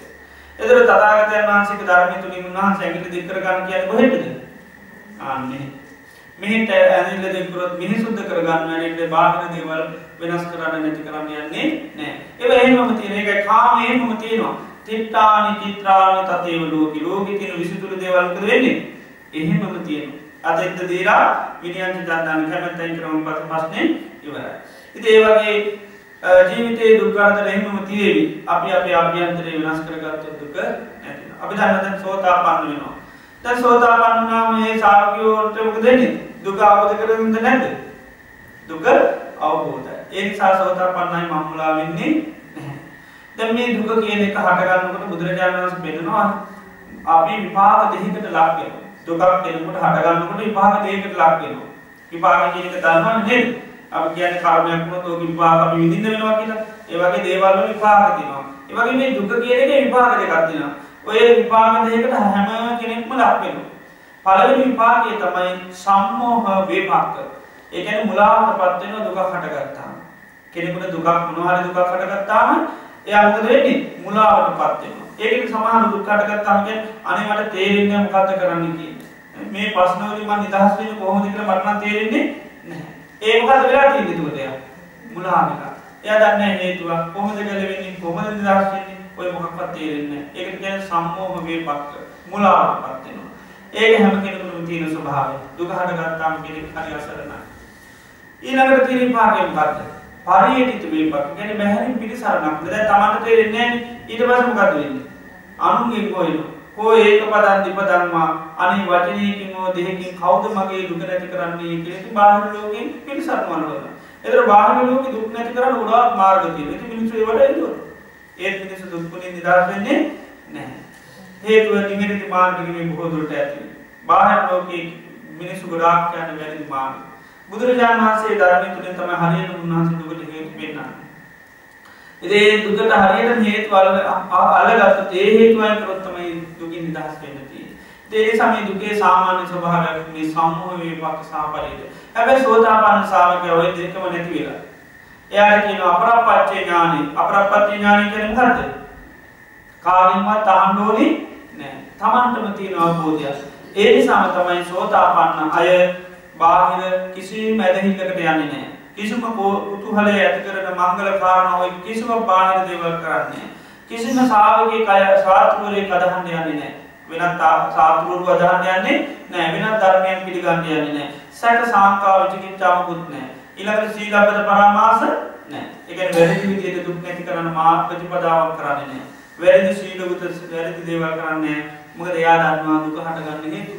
ඒතර තථාගතයන් වහන්සේගේ ධර්මයේ තුලින් උන්වහන්සේ ඇඟිල්ල දික් කර ගන්න කියන්නේ කොහෙටද? ආන්නේ මෙහිට ඇනිල්ල දෙකරොත් මිනිසුද්ධ කරගන්න වැඩට බාහිර දේවල් වෙනස් කරන්න නැති කරන්න යන්නේ නෑ ඒ එහෙමම තියෙන එක කාමයම තියෙනවා තිට්ටානි චිත්‍රාණ තතේව ලෝක ලෝක තියෙන විසිතුරු දේවල්කද වෙන්නේ එහෙමම තියෙන අද එක්ද දීරා විනියන්ත ජන්දාන කැමැත්තයින් කරම පස පස්නේ ඉවරයි ඉති ඒ වගේ ජීවිතයේ දුක්කාරතර එහෙමම තියේවි අපි අප අභ්‍යන්තරය වෙනස් කරගත්තු දුක නැති අපි දන්නතැන් සෝතා පන්න වෙනවා දැන් සෝතාපන්න වුණාම මේ ශාවකයෝට මොකද වෙන්නේ? දුක අවබෝධ කරගන්නද නැද්ද? දුක අවබෝධයි. ඒ නිසා සෝතාපන්නයි මම්මුලා වෙන්නේ නැහැ. දැන් මේ දුක කියන එක හට ගන්නකොට බුදුරජාණන් වහන්සේ බෙදනවා අපි විපාක දෙකකට ලක් වෙනවා. දුකක් කෙනෙකුට හට ගන්නකොට විපාක දෙකකට ලක් වෙනවා. විපාක කියන එක දන්නවනේ නේද? අපි කියන්නේ කර්මයක් වුණොත් ඔක විපාක අපි විඳින්න වෙනවා කියලා. ඒ වගේ දේවල් වල විපාක තියෙනවා. ඒ වගේ මේ දුක කියන එකේ විපාක දෙකක් තියෙනවා. ඔය විපාක දෙකට හැම කෙනෙක්ම ලක්වෙන. පළවෙනි විපාකය තමයි සම්මෝහ වේපාක. ඒකැන මුලාවට පත්වෙන දුක හටගත්තාම. කෙනෙකුට දුකක් මොනහරි දුකක් හටගත්තාම එයාමකද වෙන්නේ මුලාවට පත්වෙනවා. ඒකට සමාන දුක්කටගත්තාමක අනිවට තේරෙන්නේ මොකක්ද කරන්න කිය. මේ පස්නවලින් මන් නිදහස් වෙන කොහොමද කියලා මට නම් තේරෙන්නේ නැහැ. ඒ මොකද වෙලා තියෙන්නේ එතකොට එයා? මුලාවක. එයා දන්නේ හේතුව කොහොමද ගැලවෙන්නේ කොහොමද නිදහස් වෙන්නේ ඔය මොකක්වත් තේරෙන්නේ ඒකට කියන සම්මෝහ වේපක්ක මුලාවටපත් වෙනවා ඒක හැම කෙනෙකුටම තියෙන ස්වභාවය දුක හටගත්තාම කෙනෙක් හරි අසරණයි ඊළඟට තියෙන විපාකය මොකද්ද පරියටිත වේපක්ක කියන්නේ බහැරින් පිළිසරණක්. දැන් තමන්ට තේරෙන්නේ නැහැ ඊට පස්සේ මොකද වෙන්නේ? අනුන්ගෙන් කොයිනෝ හෝ ඒක පදන් දිපදන්වා අනි වචනයකින් හෝ දෙහකින් කවුද මගේ දුක නැති කරන්නේ කියලති බාහිර ලෝකින් පිළිසත්මනවන එතර බාහිර ලෝක දුක් නැති කරන්න ගොඩාක් මාර්ගතිය ඇති මිනිස්සේ වල ද ඒත් මිනිස දුක්පුණින් නිදහස් වෙන්නේ නැහැ. හේතුව නිගටති මාර්ගකින් බොහෝදුරට ඇති. බාහිර ලෝක මිනිස්සු ගොඩාක් යන වැරදි මාර්ග. බුදුරජාණන් වහන්සේ ධර්මය තුළින් තම හරියට උන්වහන්සේ දුකට හේතු පෙන්න්නන්නේ ඉතින් දුකට හරියට හේතු අල්ලගත්ත ඒ හේතුවයි කරොත්තමයි දුකින් නිදහස් වෙන්න තියෙන්නේ. ඒ සමේ දුකේ සාමාන්‍ය ස්වභාවයක් මේ සම්මෝහ විපාක සාපරිත. හැබැයි සෝතාපන්න ශ්‍රාවකයා ওই දෙකම නැති වෙලා. එයාට කියනවා අපරප්පච්චේ ඥානෙ. අපරප්පච්චේ ඥානෙ කියන්නේ මොකද්ද? කාගෙන්වත් අහන්න ඕනේ නෑ. Tamanටම තියෙන අවබෝධය. ඒ නිසාම තමයි සෝතාපන්න අය බාහිර කිසිම ඇදහිල්ලකට යන්නේ නෑ. කිසිම කුතුහලය ඇති කරන මංගල කාරණාව කිසිම බාහිර දේවල් කරන්නේ. කිසිම සාවගේ කය සාතුවරය කදහන්න යන්නේ නෑ. වෙනත් සාතුරුරු අදහන්න යන්නේ නෑ වෙනත් ධර්මයන් පිළිගන්න යන්නේ නෑ. සැක සාංකාවචකින් චාමකුත් නෑ. ඉළඟට සීලබද පරාමාස නෑ එක වැරදි විදියට දුක් නැති කරන මා ප්‍රතිපදාවක් කරන්නේ නෑ. වැරදි සීලගුත වැරදි දේවල් කරන්නේ මොකද එයා දන්නවා දුක හටගන්න හේතු.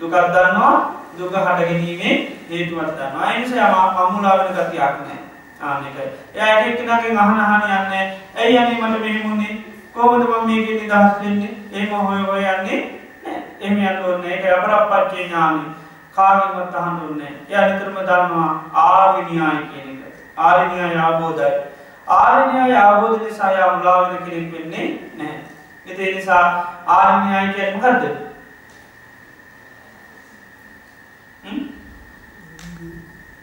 දුකක් දන්නවා දුක හටගැනීමේ හේතුවත්දන්න අයිනිස යම මමුලාවෙන ගතියක් නෑ ආනකයි එයට එක්නගේ අහන අහන යන්න ඇයි අනේ මට මෙහෙමුණේ කෝමද ම මේක නිදහස් වෙන්නේ? ඒම හොය හොය යන්නේ එම යන්න ඕන්න එක අපරප්පච්චේ ඥානි. කාගෙන්වත් අහන්න ඕන්නේ එය අනිතරම දන්නවා ආර්ගනියාය කියන එක. ආරණයා යාබෝධයි ආරණයා යාබෝධ නිසා යා මුලාවෙන කෙනෙක් වෙන්නේ නෑ එතේ නිසා ආරණයාය කියන මොකක්ද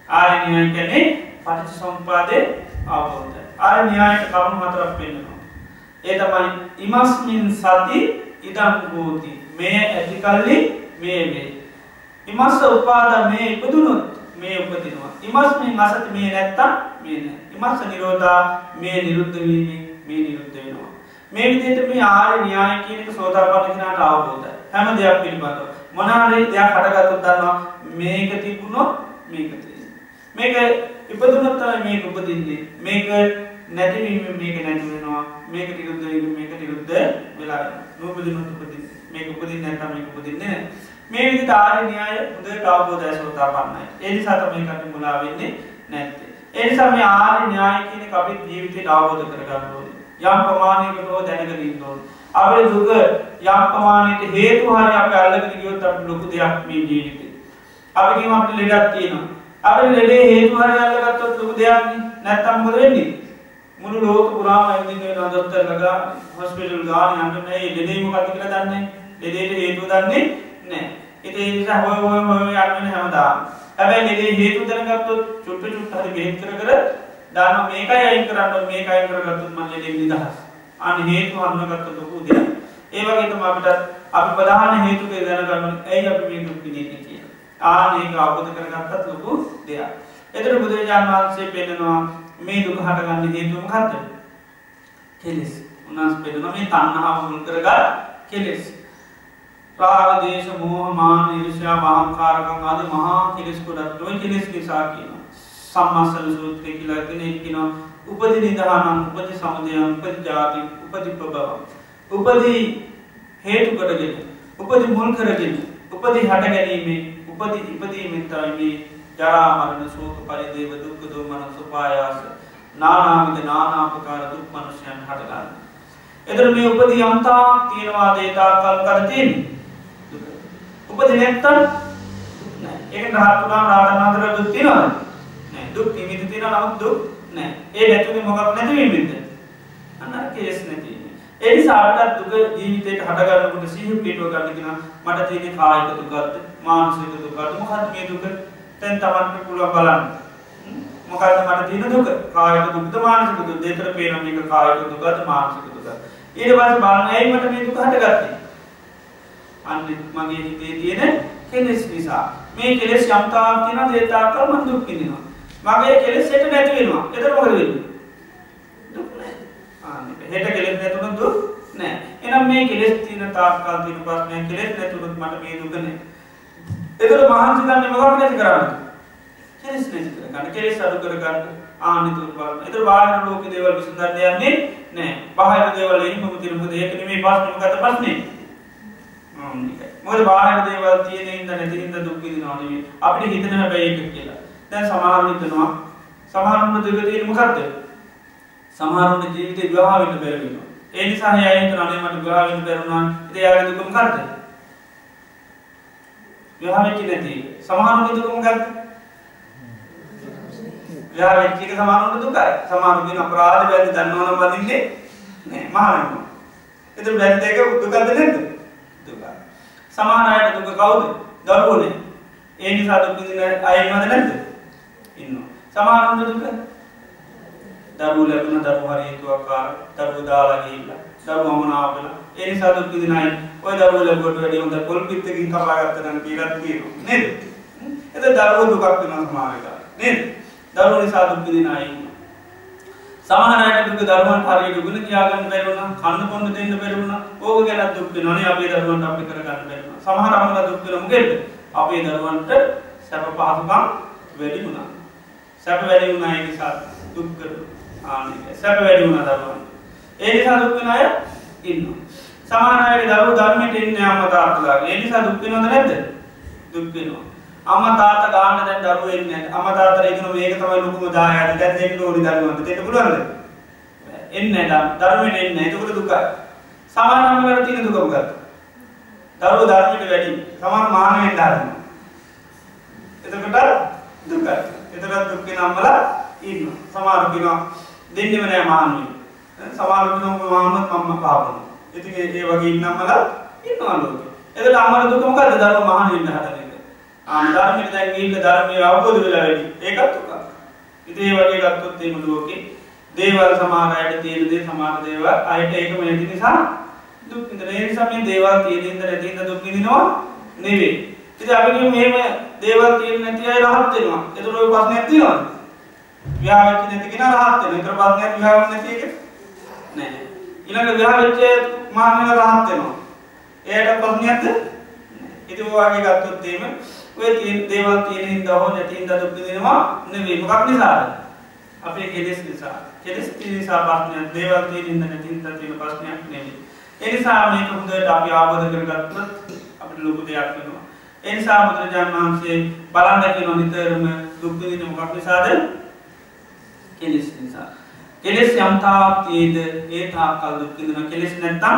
ආරණ්‍යය කැනේ පටිච සම්පාදය අවබෝධ ආර න්‍යායට කරුණු හතරක් පෙන්න්නවා. ඒ තමයි ඉමස්මින් සති ඉදංගෝති මේ ඇතිකල්ලි මේ වේ. ඉමස්ස උපාද මේ ඉපදුනුත් මේ උපතිනවා. ඉමස්මින් අසති මේ නැත්තම් මේ ඉමස්ස නිරෝධා මේ නිරුද්ධවීමෙන් මේ නිරුද්ධ වෙනවා. මේ විදියට මේ ආර්ය න්‍යාය කියනක සෝතාපන්න කෙනාට අවබෝධයි. හැම දෙයක් පිළිබඳව. මොනාරේ දෙයක් හටගත්තොත් දන්නවා මේක තිබුණොත් මේක තියෙනවා. මේක ඉපදුනොත් තමයි මේක උපදින්නේ. මේක නැතිවීම මේක නැති වෙනවා. මේක නිරුද්ධ වීම මේක නිරුද්ධ වෙලා යනවා. නූපදිනොත් උපදින්නේ. මේක උපදින්නේ නැත්නම් මේක උපදින්නේ නැහැ. මේ විදිහට ආර්ය න්‍යාය හොඳට අවබෝධය සෝතාපන්නයි. ඒ නිසා තමයි කට මුලා වෙන්නේ නැත්තේ. ඒ නිසා මේ ආර්ය න්‍යාය කියන එක අපේ ජීවිතේට අවබෝධ කරගන්න ඕනේ. යම් ප්‍රමාණයකට හෝ දැනගෙන ඉන්න ඕනේ. අපේ දුක යම් ප්‍රමාණයකට හේතු හරි අපි අල්ලගෙන ගියොත් අපිට ලොකු දෙයක් මේ ජීවිතේ. අපි කියමු අපිට ලෙඩක් තියෙනවා. අපිට ලෙඩේ හේතු හරි අල්ලගත්තොත් ලොකු දෙයක් නේ. නැත්තම් මොකද වෙන්නේ? මුළු ලෝක පුරාම ඇවිදින්න වෙනවා දොස්තරලා ගා හොස්පිටල් ගාන යන්න නැහැ. ලෙඩේ මොකක්ද කියලා දන්නේ නැහැ. ලෙඩේට හේතුව දන්නේ නැහැ. ඉතින් ඒ නිසා හොය හොය හොය යන්නේ හැමදාම. හැබැයි ලෙඩේ හේතු දැනගත්තොත් චුට්ට චුට්ට හරි බෙහෙත් කර කර දානවා මේකයි අයින් කරන්න ඕනේ මේකයි අයින් කරගත්තොත් මම ලෙඩෙන් නිදහස්. අන්න හේතු හඳුනාගත්ත ලොකු දෙයක්. ඒ වගේ තමයි අපිට අපි ප්‍රධාන හේතුක දැනගන්න ඇයි අපි මේ දුක් විඳින්නේ කියලා. ආන්න ඒක අවබෝධ කරගත්තත් ලොකු දෙයක්. එතන බුදුරජාණන් වහන්සේ පෙන්නනවා මේ දුක හටගන්න හේතුව මොකද්ද? කෙලෙස්. උන්වහන්සේ පෙන්නනවා මේ තණ්හාව මුල් කරගත් කෙලෙස්. රාග දේශ මෝහ මාන ඊර්ෂ්‍යා මහංකාරකම් ආදී මහා කෙලෙස් කොටත් ඔය කෙලෙස් නිසා කියනවා. සම්මාසල සූත්‍රය කියලා කෙනෙක් කියනවා උපදි නිදහනං උපදි සමුදයං උපදි ජාති උපදි ප්‍රභවං උපදි හේතු කොටගෙන උපදි මුල් කරගෙන උපදි හට ගැනීමේ උපදි ඉපදීමෙන් තමයි මේ ජරා මරණ ශෝක පරිදේව දුක්ඛ දෝමන සුපායාස නානාවිද නානාපකාර දුක් මනුෂ්‍යයන් හටගන්න. එතන මේ උපදි යම්තා තියෙනවාද ඒ තාක්කල් කර තියෙන්නේ. උපදි නැත්තම් නෑ. ඒක රහත් වුණාම රහතන් වහන්සේලා දුක් තියෙනවද? නෑ. දුක් නිමිති තියෙනවා නමුත් දුක් නෑ. ඒ නැතුනේ මොකක් නැතිවීමෙන්ද? අන්න කේස් නැති. ඒ නිසා අපිට දුක ජීවිතේට හටගන්නකොට සිහිය පිටව ගන්න කියන මට තියෙන කායික දුකක්ද මානසික දුකක්ද මොකක්ද මේ දුක? දැන් Tamanට පුළුවන් බලන්න. මොකක්ද මට තියෙන දුක? කායික දුකද මානසික දුකද? දෙතර පේන මේක කායික දුකද මානසික දුකද? ඊට පස්සේ බලන්න ඇයි මට මේ දුක හටගත්තේ? අන්න මගේ හිතේ තියෙන කෙලෙස් නිසා. මේ කෙලෙස් යම් තාක් තියෙනවා ඒ තාක්කල් මම දුක් විඳිනවා. මගේ කෙලෙස් හෙට නැති වෙනවා. එතන මොකද වෙන්නේ? දුක් නැහැ. ආන්න හෙට කෙලෙස් නැතුනොත් දුක් නැහැ. එහෙනම් මේ කෙලෙස් තියෙන තාක්කල් තියෙන ප්‍රශ්නය කෙලෙස් නැතුනොත් මට මේ දුක නැහැ. එතකොට මහන්සි ගන්න මොකක්ද නැති කරන්නේ? කෙලෙස් නැති කරගන්න. කෙලෙස් අඩු කරගන්න. ආන්න තුන් බලන්න. ඒතර බාහිර ලෝකේ දේවල් විසඳන්න යන්නේ නැහැ. බාහිර දේවල් එයිම මුදින මොකද ඒක නෙමෙයි ප්‍රශ්නේ මොකද ප්‍රශ්නේ? මොකද බාහිර දේවල් තියෙන හින්දා නැති හින්දා දුක් විඳිනවා නෙවෙයි අපිට හිතන හැබැයි ඒක කියලා. දැන් සමහරව හිතනවා සමහරුන්ට දුක තියෙන්නේ මොකද්ද? සමහරුන්ගේ ජීවිතේ විවාහ වෙන්න බැරි වෙනවා. ඒ නිසා එයා හිතනවා අනේ මට විවාහ වෙන්න බැරි වුණා. ඉතින් එයාගේ දුක මොකද්ද? විවාහ වෙච්ච නැති. සමහරුන්ගේ දුක මොකද්ද? විවාහ වෙච්ච එක සමහරුන්ට දුකයි. සමහරුන්ගේ අපරාධ බැරි දන්නවනම් වදින්නේ නෑ මහානකම. එතකොට බැරි දෙක දුකද නැද්ද? සමාන අයට දුක කවුද? දරුවෝනේ. ඒ නිසා දුක් විඳින අය ඉන්නවද නැද්ද? ඉන්නවා. සමානුන්ට දුක? දරුවෝ ලැබුණ දරුවෝ හරි හේතුවක්කාර දරුවෝ දාලා ගිහිල්ලා දරුවෝ අමනාප වෙලා ඒ නිසා දුක් විඳින අය ඔය දරුවෝ ලැබුවට වැඩි හොඳ පොල් පිටකින් කපා ගත්තා නම් කියලා කියනවා නේද? එතකොට දරුවෝ දුකක් වෙනවා සමාන වෙලාවට නේද? දරුවෝ නිසා දුක් විඳින අය ඉන්නවා. සමහර අයට දුක දරුවන්ට හරියට උගුල කියාගන්න බැරි වුණා, කන්න බොන්න දෙන්න බැරි වුණා. ඕක ගැන දුක් වෙනවනේ අපේ දරුවන්ට අපි කරගන්න බැරි වුණා. සමහර අම්මලා දුක් වෙන මොකෙද? අපේ දරුවන්ට සැප පහසුකම් වැඩි වුණා. සැප වැඩි වුණා ඒ නිසා දුක් කරනවා. ආනේ සැප වැඩි වුණා දරුවන්ට. ඒ නිසා දුක් වෙන අය ඉන්නවා. සමහර අයගේ දරුවෝ ධර්මයට එන්නේ අම්මා තාත්තලාගේ. ඒ නිසා දුක් වෙනවද නැද්ද? දුක් වෙනවා. අම්මා තාත්තා ගාන්න දැන් දරුවෝ එන්නේ නැහැ. අම්මා තාත්තලා ඉගෙන මේක තමයි ලොකුම දායාද. දැන් දෙන්න ඕනි දරුවන්ට. දෙන්න පුළුවන්ද? එන්නේ නැහැ. දරුවෙන් එන්නේ නැහැ. ඒක දුකයි. සමහර අම්මලාට තියෙන දුක මොකක්ද? දරුවෝ ධර්මයට වැඩි. සමහර මානෙන් ධර්ම. එතකොට දුකයි. එතකොට දුක් වෙන අම්මලා ඉන්නවා. සමහර කියනවා දෙන්නෙම නැහැ මානෙ. සමහර කියනවා මාමත් මම්ම පාපන. ඉතින් ඒ වගේ ඉන්න අම්මලා ඉන්නවා ලෝකේ. එතකොට අම්මලා දුක මොකද්ද? දරුවෝ මහාන වෙන්න හදන එක. ධර්මයට දැන් ගිහිල්ලා ධර්මයේ අවබෝධ වෙලා වැඩි. ඒකත් දුකක්. ඉතින් ඒ වගේ ගත්තොත් එහෙම ලෝකේ දේවල් සමහර අයට තියෙන දේ සමහර දේවල් අයට ඒකම නැති නිසා දුක් විඳින. ඒ නිසා මේ දේවල් තියෙන ඉඳ නැති ඉඳ දුක් විඳිනවා නෙවෙයි. ඉතින් අපි කියමු මෙහෙම දේවල් තියෙන නැති අය රහත් වෙනවා. ඒතර ඔය ප්‍රශ්නයක් තියෙනවද? විවාහ වෙච්ච නැති කෙනා රහත් වෙනවා. ඒතර ප්‍රශ්නයක් විවාහ වෙන්නේ නැති එක නෑ. ඊළඟ විවාහ වෙච්ච මාන්නව රහත් වෙනවා. එයාට ප්‍රශ්නයක්ද? ඉතින් ඔය වගේ ගත්තොත් එහෙම ඔය තියෙන දේවල් තියෙන හින්දා හෝ නැති හින්දා දුක් විඳිනවා නෙවෙයි මොකක් නිසාද අපේ කෙලෙස් නිසා කෙලෙස් තියෙන නිසා ප්‍රශ්නයක් දේවල් තියෙන හින්දා නැති හින්දා තියෙන ප්‍රශ්නයක් නෙවෙයි ඒ නිසා මේක හොඳට අපි ආවද කරගත්තොත් අපිට ලොකු දෙයක් වෙනවා ඒ නිසා බුදුරජාණන් වහන්සේ බලන්න කියන නිතරම දුක් විඳින මොකක් නිසාද කෙලෙස් නිසා කෙලෙස් යම් තාක් තියෙද ඒ තාක්කල් දුක් විඳින කෙලෙස් නැත්තම්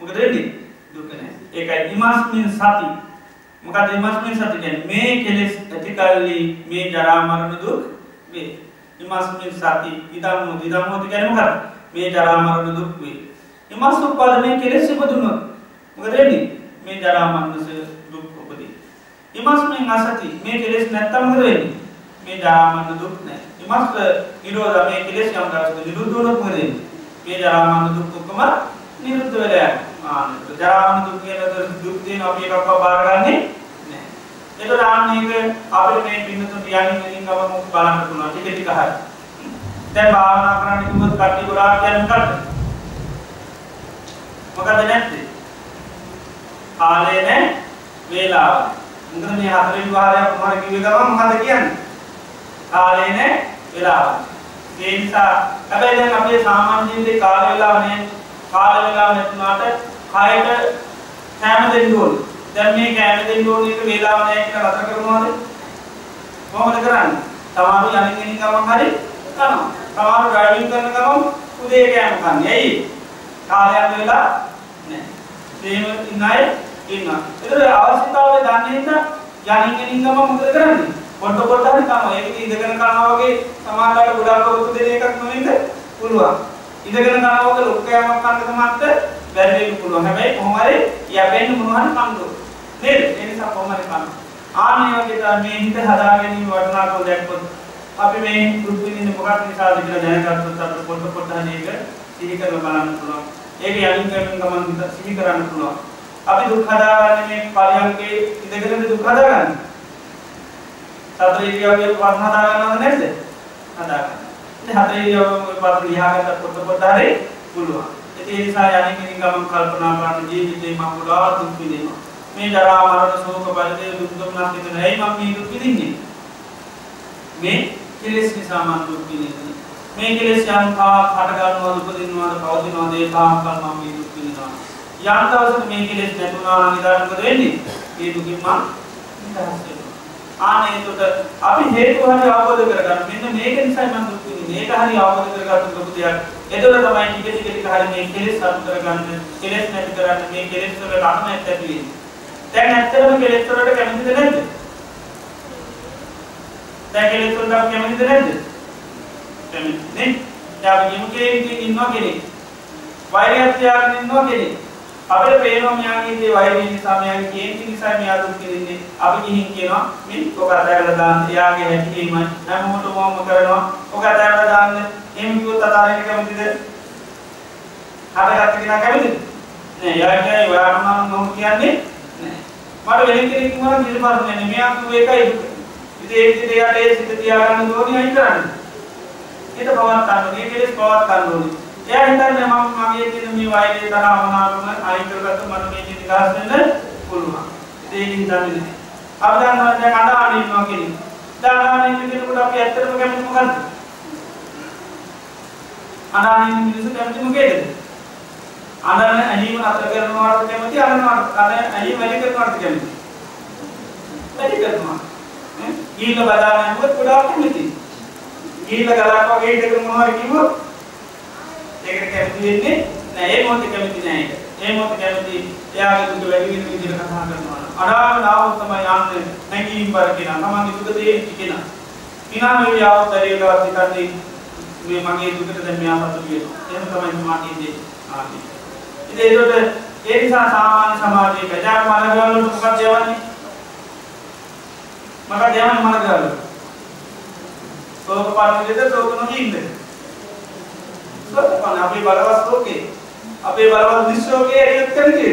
මොකද වෙන්නේ දුක නැහැ ඒකයි ඉමස්මින් සති මොකද ඉමස්මින් සති කියන්නේ මේ කෙලෙස් ඇති කල්ලි මේ ජරා මරණ දුක් වේ. ඉමස්මින් සති ඉදම්මු ඉදම්මු කියන්නේ මොකද? මේ ජරා මරණ දුක් වේ. ඉමස් උප්පාද මේ කෙලෙස් ඉපදුනොත් මොකද වෙන්නේ? මේ ජරා මරණ දුක් උපදී. ඉමස්මින් අසති මේ කෙලෙස් නැත්තම් මොකද වෙන්නේ? මේ ජරා මරණ දුක් නැහැ. ඉමස් නිරෝධ මේ කෙලෙස් යම් දවසක නිරුද්ධ වුණොත් මොකද වෙන්නේ? මේ ජරා මරණ දුක් ඔක්කොම නිරුද්ධ වෙලා යනවා. ආන්න ජරා මරණ දුක් කියන දුක් දෙන අපි එකක්ව බාරගන්නේ එතකොට ආන්න ඒක අපිට මේ පින්නතුන් යන්නේ ඉතින් ගම මොකක් බලන්න පුළුවන් ටික ටික හරි. දැන් භාවනා කරන්න කිව්වොත් කට්ටිය ගොඩාක් කියන්නේ මොකද්ද? මොකද නැත්තේ? කාලේ නැහැ වේලාව. මොකද මේ හතරෙන් වාරයක් කොහොමද කිව්වේ ගමන් මොකද කියන්නේ? කාලේ නැහැ වේලාව. ඒ නිසා හැබැයි දැන් අපේ සාමාන්‍ය ජීවිතේ කාල වේලාව නේ කාල වේලාව නැතුණාට කයට කැම දෙන්න ඕනේ. දැන් මේ කෑම දෙන්න ඕනේ එක වේලාව නැහැ කියලා නතර කරනවාද? කොහොමද කරන්නේ? සමහරව යනින් එනින් ගමන් හරි කරනවා. සමහරව ඩ්‍රයිවිං කරන ගමන් උදේ කෑම කන්නේ. ඇයි? කාලයක් වෙලා නැහැ. එහෙම ඉන්න අය ඉන්නවා. ඒතර අවශ්‍යතාවය දන්නේ හින්දා යනින් එනින් ගමන් මොකද කරන්නේ? පොඩ පොඩ හරි කනවා. ඒක ඉඳගෙන කනවා වගේ සමහරවල් ගොඩාක් වෘතු දෙන එකක් නෙවෙයිද? පුළුවන්. ඉඳගෙන කනවා වගේ ලොක්කෑමක් කන්න සමහරට බැරි වෙන්න පුළුවන්. හැබැයි කොහොම හරි යැපෙන්න මොනවා හරි කන්න ඕනේ. නේද? ඒ නිසා කොහොම හරි කන්න. ආන්නේ වගේ තමයි මේ හිත හදා ගැනීම වටිනාකම දැක්කොත් අපි මේ දුක් විඳින්නේ මොකක් නිසාද කියලා දැනගත්තොත් අපිට පොඩ පොඩ හනේක සිහි කරලා බලන්න පුළුවන්. ඒක යලින් කරමින් ගමන් සිහි කරන්න පුළුවන්. අපි දුක් හදාගන්නේ මේ පරියන්කේ ඉඳගෙනද දුක් හදාගන්නේ? සතර ඉරියව්වේ පස්ස හදාගන්නවද නැද්ද? හදාගන්න. ඉතින් හතර ඉරියව්වේ පස්ස ලියාගත්ත පොඩ පොඩ හරි පුළුවන්. ඒ නිසා යන්නේ කෙනින් ගමන් කල්පනා කරන ජීවිතේ මම ගොඩාක් දුක් විඳිනවා. මේ ජරා මරණ ශෝක පරිදේ දුක් දුම්නස් විඳින ඇයි මම මේ දුක් විඳින්නේ? මේ කෙලෙස් නිසා මම දුක් විඳින්නේ. මේ කෙලෙස් යම් කාක් හට ගන්නවද උපදිනවද පවතිනවද ඒ තාක්කල් මම මේ දුක් විඳිනවා. යම් දවසක මේ කෙලෙස් නැතුණා නම් ඊට මොකද වෙන්නේ? ඒ දුකින් මම නිදහස් වෙනවා. ආනේ එතකොට අපි හේතු හරි අවබෝධ කරගන්න. මෙන්න මේක නිසා මම දුක් විඳින්නේ. මේක හරි අවබෝධ කරගන්න ලොකු දෙයක්. එතකොට තමයි ටික ටික ටික හරි මේ කෙලෙස් අඩු කරගන්න, කෙලෙස් නැති කරන්න, මේ කෙලෙස් වල අකමැත්ත ඇති වෙන්නේ. දැන් ඇත්තටම කෙලෙස් වලට කැමතිද නැද්ද? දැන් කෙලෙස් වලට කැමතිද නැද්ද? කැමති නේ? දැන් අපි කියමු කෙනෙක් ඉන්නවා කෙනෙක්. වෛරයක් තියාගෙන ඉන්නවා කෙනෙක්. අපිට පේනවා මෙයාගේ ඉන්නේ වෛරය නිසා මෙයාගේ කේන්ති නිසා මෙයා දුක් විඳින්නේ. අපි ගිහින් කියනවා මේ ඔක අතහැරලා දාන්න. එයාගේ හැකියීමයි හැමෝටම වම කරනවා. ඔක අතහැරලා දාන්න. එහෙම කිව්වොත් අතාරින්න කැමතිද? හදගත්ත කෙනා කැමතිද? නෑ. එයාගේ ඔයාට මම මොකද කියන්නේ? නෑ. මට වෙන කෙනෙක් වුණා කිසි ප්‍රශ්නයක් නෑ. මෙයා කිව්ව එකයි දුක. ඉතින් ඒ විදිහට එයාට ඒ සිත තියාගන්න ඕනේ අයින් කරන්න. ඒක පවත් ගන්න. මේ කෙලෙස් පවත් ගන්න ඕනේ. එයා හිතන්නේ මම මගේ තියෙන මේ වෛරය තරහ මනාපම අයින් කරගත්ත මට මේ නිදහස් වෙන්න පුළුවන්. ඒක හිතන්නේ. අපි දන්නවා දැන් අඬාගෙන ඉන්නවා කියන්නේ. දැන් අඬාගෙන ඉන්න කෙනෙකුට අපි ඇත්තටම කැමති මොකද්ද? අඬාගෙන ඉන්න මිනිස්සු කැමති මොකේද? අඬන ඇහිම නතර කරනවාට කැමති අඬනවාට අඬ ඇහිම වැඩි කරනවාට කැමති. වැඩි කරනවා. ඈ ඊළ බදාගෙන යනකොට ගොඩාක් කැමති. ඊළ ගලක් වගේ ඉඳගෙන මොනවද කිව්වොත් ඒකට කැමති වෙන්නේ නෑ ඒ මොහොතේ කැමති නෑ ඒක. ඒ මොහොතේ කැමති එයාගේ දුක වැඩි වෙන විදිහට කතා කරනවා. අනාගත නාමොත් තමයි යන්නේ නැගීම් බර කෙනා. තමන්ගේ දුක තේරිච්ච කෙනා. විනාම යාවත් දරියලවත් හිතන්නේ මේ මගේ දුකට දැන් මෙයා පසු වෙනවා. එහෙම තමයි සමාධිය දෙන්නේ. ආදී. ඉතින් ඒකට ඒ නිසා සාමාන්‍ය සමාජයක ජාන මලගවල මොකක්ද යවන්නේ? මොකක්ද යවන්නේ මලගවල? සෝක පාරමිතද සෝක නොදීන්ද? සෝතපන්න අපේ බලවත් ලෝකේ අපේ බලවත් විශ්වෝකේ ඇයිත් කැමති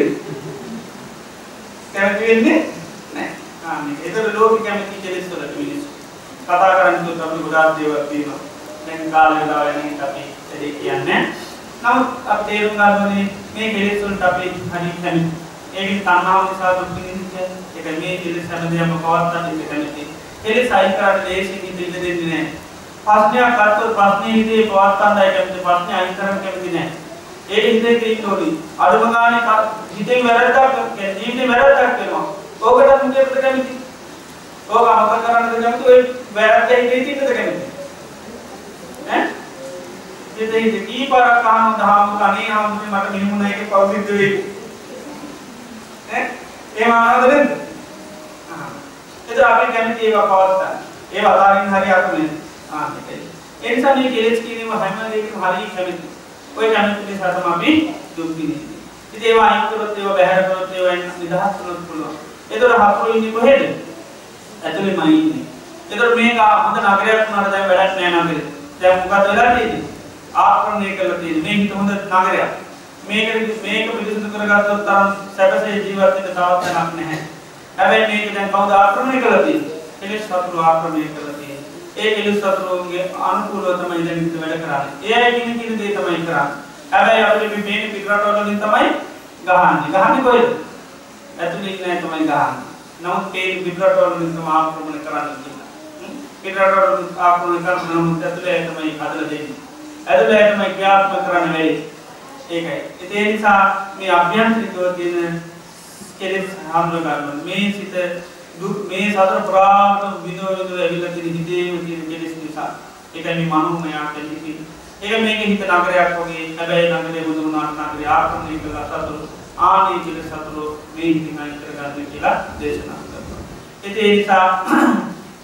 කැමති වෙන්නේ නැහැ. ආන්නේ ඒතර ලෝකෙ කැමති කෙලෙස් වලට මිනිස්සු. කතා කරන්නේ තුත් අපි ගොඩාක් දේවල් තියෙනවා. දැන් කාලේ වෙලාව යන අපි එදේ කියන්නේ. නමුත් අපි තේරුම් ගන්න ඕනේ මේ කෙලෙස් වලට අපි හරි කැමති. ඒකේ තණ්හාව නිසා දුක් විඳින්නේ. ඒක මේ කෙලෙස් හැමදේම පවත්තන්න ඉන්න කැමති. කෙලෙස් අයින් කරන්න ලේසියෙන් ඉඳ දෙන්නේ නැහැ. ප්‍රශ්නයක් ගත්තොත් ප්‍රශ්නේ හිතේ පවත්තන්නයි කැමති ප්‍රශ්නේ අයින් කරන්න කැමති නැහැ. ඒක හිතේ තියෙන්න ඕනි. අඩුම ගානේ හිතේ වැරද්දක් ජීවිතේ වැරද්දක් වෙනවා. ඕකට මුකේද කැමති? ඕක අමතක කරන්නද කැමති? ඔය වැරද්ද හිතේ තියෙන්නද කැමති? ඈ? හිතේ හිතේ කීපාරක් අහන දහම් කණේ ආමුනේ මට මිනුමුණ එකේ පෞසිද්ධ වෙයි. ඈ? ඒ මානවද නේද? ආ. එතන අපි කැමති ඒවා පවත්තන්න. ඒවා අදාරින් හරි අකුනේ. ඒ නිසා මේ කෙලෙස් කියනව හැම දෙයකම හරිය කැමති. ඔය කැමති නිසා තමයි අපි දුක් විඳින්නේ. ඉතින් ඒවා අයින් කරොත් ඒවා බැහැර කරොත් ඒවා නිදහස් කරොත් පුළුවන්. ඒතර හතුරු ඉන්නේ කොහෙද? ඇතුළේමයි ඉන්නේ. ඒතර මේක හොඳ නගරයක් වුණාට දැන් වැඩක් නෑ නගරේ. දැන් මොකද වෙලා තියෙන්නේ? ආක්‍රමණය කරලා තියෙන්නේ. මේ හිත හොඳ නගරයක්. මේක මේක පිළිසුදු කරගත්තොත් තරම් සැපසේ ජීවත් වෙන්න තවත් තැනක් නැහැ. හැබැයි මේක දැන් කවුද ආක්‍රමණය කරලා තියෙන්නේ? කෙලෙස් හතුරු ආක්‍රමණය කරලා ඒ කෙලෙස් සතුරුන්ගේ අනුකූලව තමයි දැන් ඉත වැඩ කරන්නේ. ඒ අය කියන කින දේ තමයි කරන්නේ. හැබැයි අපිට මේ මේක පිටරටවල වලින් තමයි ගහන්නේ. ගහන්නේ කොහෙද? ඇතුලේ ඉන්න තමයි ගහන්නේ. නමුත් මේ පිටරටවල වලින් තමයි ආක්‍රමණය කරන්නේ කියලා. පිටරටවල ආක්‍රමණය කරන නමුත් ඇතුලේ තමයි හදලා දෙන්නේ. ඇතුලේ තමයි ක්‍රියාත්මක කරන්න වෙයි. ඒකයි. ඒ නිසා මේ අභ්‍යන්තරිකව තියෙන කෙලෙස් හඳුනා ගන්න. මේ සිත දුක් මේ සතර පුරාවට විඳව විඳව ඇවිල්ලා තියෙන හිතේම තියෙන කෙලෙස් නිසා. ඒකයි මේ මනෝමය ආකල්ප ඒක මේක හිත නගරයක් වගේ හැබැයි නගරේ බුදුනාට නගරේ ආත්මනික සතුරු ආනේ කෙලෙස් සතුරු මේ හිතින් අයින් කරගන්න කියලා දේශනා කරනවා. ඒ නිසා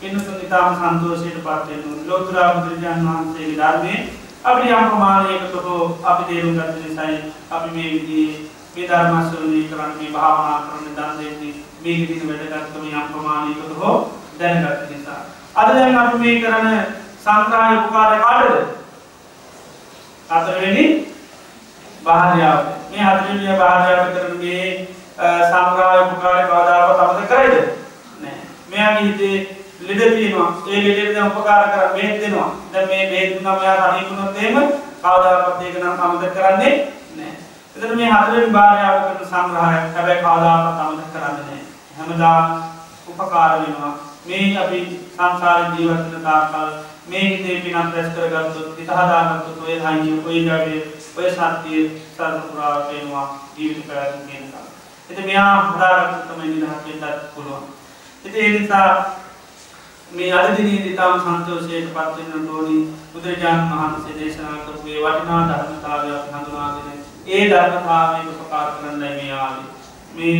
කෙනෙකුට ඉතාම සන්තෝෂයට පත් වෙන්න ඕනේ. ලෝතර බුදුරජාණන් වහන්සේගේ ධර්මයේ අපිට යම් ප්‍රමාණයකට හෝ අපි තේරුම් ගන්න නිසායි අපි මේ විදිහේ මේ ධර්ම ශ්‍රවණය කරන්නේ මේ භාවනා කරන දන් දෙන්නේ මේකේ තියෙන වැදගත්කම යම් ප්‍රමාණයකට හෝ දැනගත් නිසා. අද දැන් අපි මේ කරන සංග්‍රහය උපකාරය කාටද? හතරවෙනි භාර්යාව. මේ හතරවෙනි භාර්යාව කරන මේ සංග්‍රහය උපකාරය කවදාකවත් අමතක කරයිද? නෑ. මෙයාගේ හිතේ ලෙඩ තියෙනවා. ඒ ලෙඩේට දැන් උපකාර කරන් බෙහෙත් දෙනවා. දැන් මේ බෙහෙත් දුන්නා මෙයා හරි වුණොත් එහෙම කවදාකවත් ඒක නම් අමතක කරන්නේ නෑ. එතන මේ හතරවෙනි භාර්යාව කරන සංග්‍රහය හැබැයි කවදාකවත් අමතක කරන්නේ නෑ. හැමදාම උපකාර වෙනවා. මේ අපි සංසාරේ ජීවත් වෙන තාක්කල් මේ හිතේ පිනක් රැස් කරගත්තොත් හිත හදාගත්තොත් ඔය හයිය ඔය ජාවේ ඔය සත්‍යය සර්පුරා පේනවා ජීවිත පැවැත්ම කියනකම්. එති මෙයා හදාගත්ත තමයි නිදහස් වෙන්නත් පුළුවන්. ඉතින් ඒ නිසා මේ අදදිනී දිතාම සන්තෝෂයට පත්වෙන්න ඕනි බුදුරජාණන් වහන්සේ දේශනා කරපු ඒ වටිනා ධර්මතාවයක් හඳුනාගෙන ඒ ධර්මතාවයට උපකාර කරන්නයි මේ ආවේ. මේ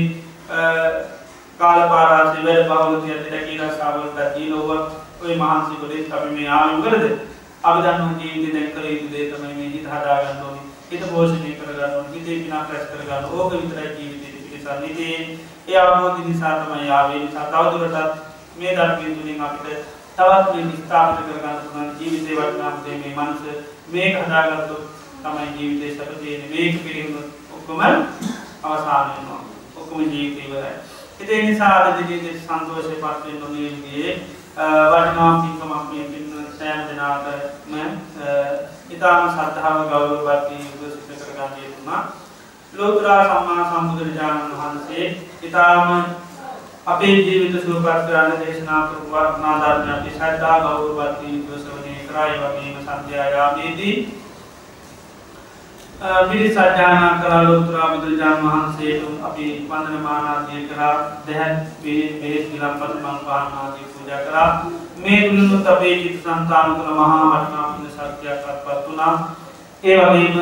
කාල පාරාසි වැඩ බහුලතිය ඇති රැකී රස්සාවලට දී ලෝව ඔය මහන්සි කොලේ අපි මේ ආවේ කරද අපි දන්නවා ජීවිතේ දැන් කළ යුතු දේ තමයි මේ හිත හදාගන්න ඕනේ. හිත පෝෂණය කරගන්න ඕනේ. හිතේ පිනක් රැස් කරගන්න. ඕක විතරයි ජීවිතේ පිටසන්. ඉතින් ඒ අවබෝධය නිසා තමයි ආවේ. නිසා තවදුරටත් මේ ධර්මයෙන් තුලින් අපිට තවත් මේ ස්ථාපිත කරගන්න පුළුවන් ජීවිතේ වටිනාකම මේ මනස මේක හදාගත්තොත් තමයි ජීවිතේ සැප තියෙන්නේ. මේක පිළිගන්නොත් ඔක්කොම අවසාන වෙනවා. ඔක්කොම ජීවිතේ ඉවරයි. ඉතින් ඒ නිසා අද දිනේ සන්තෝෂේ පත් වෙන්න ඕනේ විදිහේ වටිනා පින්කමක් මේ පින්න සෑම දිනාටම ඊටාම සද්ධාව ගෞරව වර්ති යුග සිද්ධ කරගන්න යෙදුණා. ලෝතර සම්මා සම්බුදුරජාණන් වහන්සේ ඊටාම අපේ ජීවිත සුවපත් කරන්න දේශනා කරපු වර්ණා ධර්ම අපි ශ්‍රද්ධා ගෞරව වර්ති යුග ශ්‍රවණය කරා ඒ වගේම සන්ධ්‍යා යාමේදී පිරිත් සජ්ජායනා කරා ලෝතර බුදුරජාණන් වහන්සේට අපි වන්දන මානාදිය කරා දැහැන් බෙහෙත් විලම්පත මල් පාන ආදී පූජා කරා. මේ තුලිනුත් අපේ චිත්ත සංතාන තුළ මහා වටිනා පුණ්‍ය ශක්තියක් අත්පත් වුණා. ඒ වගේම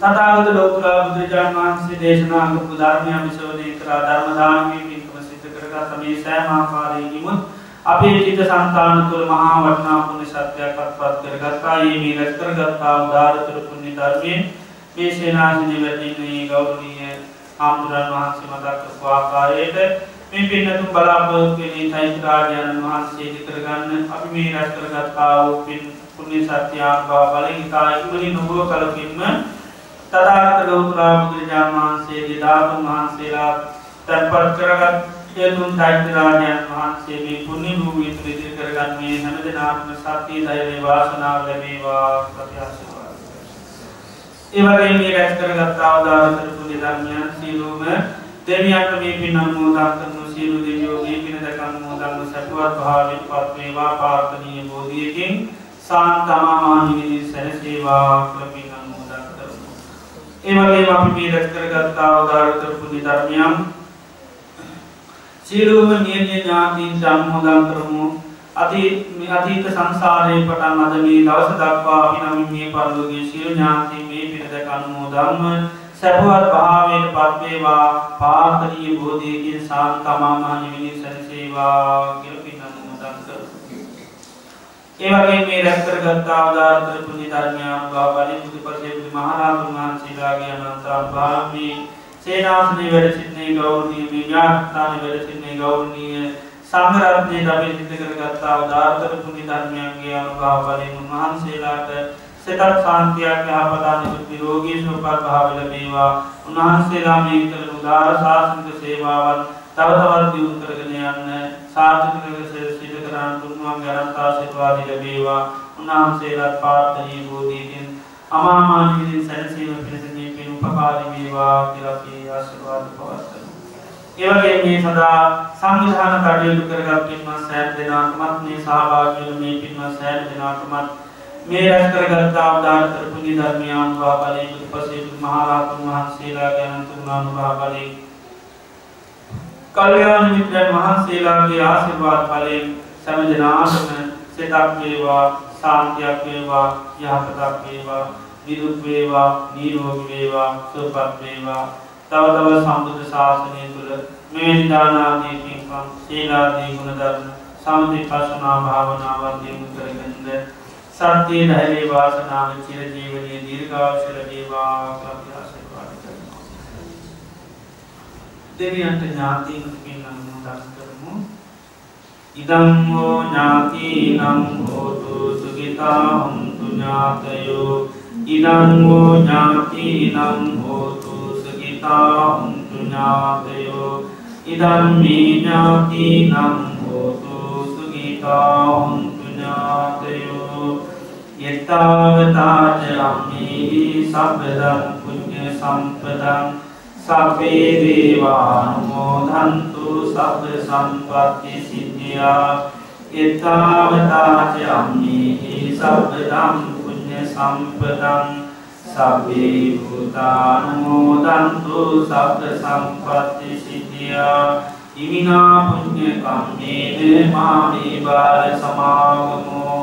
තථාගත ලෝතර බුදුරජාණන් වහන්සේ දේශනා කරපු ධර්මය අනුසවණය කරා ධර්ම දානමය පින්කම සිද්ධ කරගත් මේ සෑම ආකාරයකින්ම අපේ චිත සංතාන තුළ මහා වටනා පුුණ සත්‍යයක් අත්පත් කරගත්තා. ඒ මේ රැස් කරගත්තා උදාරතර පුුණ්‍ය ධර්මයෙන් මේ සේනාසිනි වැතින්නේ ගෞරණීය ආමුදුරන් වහන්සේ මදක්කපු ආකාරයට මේ පින්නතුම් බලාපොරොත්තුවෙනී චෛත්‍රාජයණන් වහන්සේ කරගන්න අපි මේ රැස් කරගත්තා වූ පින් පුුණ්‍ය සත්‍යයාන් බව බලෙන් ඉතා ඉක්මනින් නොබෝ කලකින්ම තදාගත ලෝතුරා බුදුරජාණන් වහන්සේ ධාතුන් වහන්සේලා තැන්පත් කරගත් සියලුම් චෛත්‍යරාජයන් වහන්සේ මේ පුණ්‍ය භූමිය තුල ඉදිරි කරගන්නේ හැම දිනාටම සත්‍ය ධෛර්ය වාසනාව ලැබේවා ප්‍රත්‍යාශිර්වාද. ඒ වගේම මේ රැස් කරගත් ආදාරතර පුණ්‍ය ධර්මයන් සීලෝම දෙවියන්ට මේ පින් අනුමෝදන් කරන සියලු දෙවියෝ මේ පින දැක අනුමෝදන් සතුවත් භාවයෙන් පත් වේවා ප්‍රාර්ථනීය බෝධියකින් සාන්තමාමානිවිදි සැනසේවා කියලා පින් අනුමෝදන් කරමු. ඒ වගේම අපි මේ රැස් කරගත් ආදාරතර පුණ්‍ය ධර්මයන් සියලුම නියමිය ඥාතීන් අනුමෝදන් කරමු. අති අතීත සංසාරයේ පටන් අද මේ දවස දක්වා අපි නම් මේ පරලෝකයේ සියලු ඥාතීන් මේ පින දැක අනුමෝදන්ව සැපවත් භාවයට පත් වේවා පාර්ථනීය බෝධියකින් සාන්තමාමා නිවිනි සැනසේවා කියලා පින් අනුමෝදන් කරමු. ඒ වගේ මේ රැස් කරගත් ආදාරතර පුණ්‍ය ධර්මයන් බව බලි බුදුපසේ බුදු මහරහතුන් වහන්සේලාගේ අනන්ත අභාමී සේනාසනයේ වැඩ සිටින්නේ ගෞරවනීය මේ ඥානස්ථානයේ වැඩ සිටින්නේ ගෞරවනීය සංඝරත්නයේ අපි සිද්ධ කරගත්තා උදාාරතර පුණ්‍ය ධර්මයන්ගේ අනුභව බලයෙන් උන්වහන්සේලාට සිතත් සාන්තියක් යහපත නිරෝගී සුවපත් භාව ලැබේවා. උන්වහන්සේලා මේ කරන උදාාර ශාසනික සේවාවන් තව තවත් දියුණු කරගෙන යන්න සාර්ථක කරගෙන සිද්ධ කරන්න තුන්වන් ගණන්ත ආශිර්වාද ලැබේවා. උන්වහන්සේලාට ප්‍රාර්ථනීය බෝධියකින් අමාමානීය සැනසීම පිණිස උපකාරී වේවා කියලා අපි ආශිර්වාද පවත්වනවා. ඒ වගේම මේ සදා සංවිධාන කටයුතු කරගත් පින්වත් සෑම දෙනාටමත් මේ සහභාගී වෙන මේ පින්වත් සෑම දෙනාටමත් මේ රැස් කරගත් අවදානතර පුණ්‍ය ධර්මයන් වා බලයෙන් උපසේ මහරහතුන් වහන්සේලාගේ අනන්තුරුණානුභාව බලයෙන් කල්යාණ මිත්‍රයන් වහන්සේලාගේ ආශිර්වාද බලයෙන් සෑම දෙනාටම සිතක් වේවා සාන්තියක් වේවා යහපතක් වේවා නිරුක් වේවා නිරෝගී වේවා සුවපත් වේවා. තව තව සම්බුද්ධ ශාසනය තුළ මෙවැනි දානාදී පින්කම් සීලාදී ගුණධර්ම සමතිපස්සනා භාවනාවන් දියුණු කරගන්න සත්‍ය ධෛර්ය වාසනාව චිර ජීවනයේ දීර්ඝායුෂ ලැබේවා කියලා ආශිර්වාද කරනවා. දෙවියන්ට ඥාතීන් පින් අනුමෝදන් කරමු. ඉදං හෝ ඥාතීනම් හෝතු සුඛිතා හුන්තු ඥාතයෝ ඉදංගෝ ඥාතිනම් හෝතු සකිතා හුන්තු ඥාතයෝ. ඉදම්මී ඥාතිනම් හෝතු සුගිතා හුන්තු ඥාතයෝ. යත්තාවතාච අම්මී සබ්බදම් පුඤ්ඤ සම්පදං. සබ්බේ දේවානුමෝදන්තු සබ්බ සම්පත්ති සිද්ධියා. යත්තාවතාච අම්මී සබ්බදම් සම්පදං සබ්බේ භූතානුමෝදන්තු සබ්බ සම්පත්ති සිද්ධියා. ඉමිනා පුඤ්ඤ කම්මේන මාමේ බාල සමාගමෝ.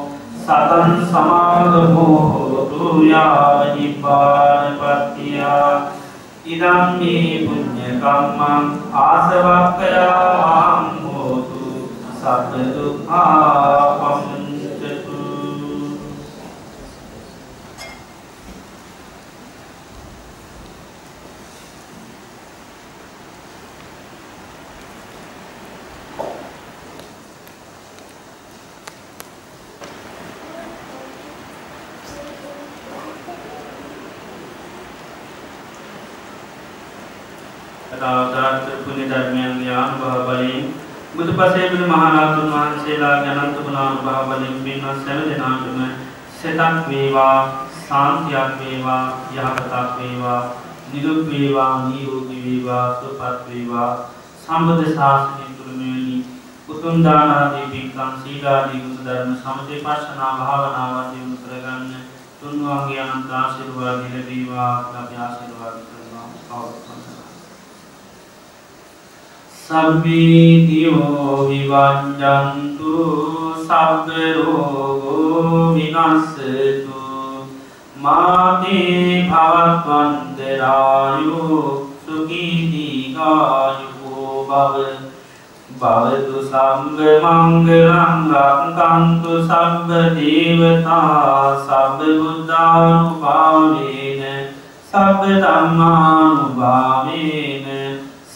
සතන් සමාගමෝ හෝතු යාව නිපානපත්තියා ඉදම් මේ පුඤ්ඤ කම්මං ආසවක්ඛයාං හෝතු. සබ්බ දුක්ඛා අවතාර්ථ පුණ්‍ය ධර්මයන්ගේ අනුභව බලයෙන් බුදු පසේ බුදු මහරහතුන් වහන්සේලාගේ අනන්ත ගුණානුභව බලයෙන් පින්වත් සෑම දෙනාටම සෙතක් වේවා සාන්තියක් වේවා යහපතක් වේවා නිදුක් වේවා නිරෝගී වේවා සුවපත් වේවා. සම්බුද්ධ ශාසනය තුළ මෙවැනි උතුම් දාන ආදී පින්කම් සීලාදී බුදු ධර්ම සමථ පස්සනා භාවනාවන් දිනු කරගන්න තුන්වන්ගේ අනන්ත ආශිර්වාද ලැබේවා. අපි ආශිර්වාද කරනවා. අවසන්. සබ්බීතියෝ විවංජන්තු සබ්බරෝගෝ විනස්සතු මාතේ භවත්වන්දරායු සුගීතිගායුකෝ බව භවතු සම්ග මංගලං රක්කන්තු සබ්බ දේවතා සබ්බ බුද්ධානුභාවේන සබ්බ ධම්මානුභාවේන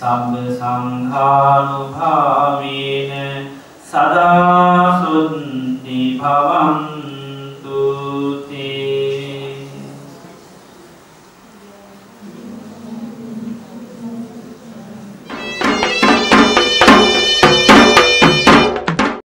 සබ්බ සංඛානුභාවේන සදා සුද්ධි භවන්තු තේ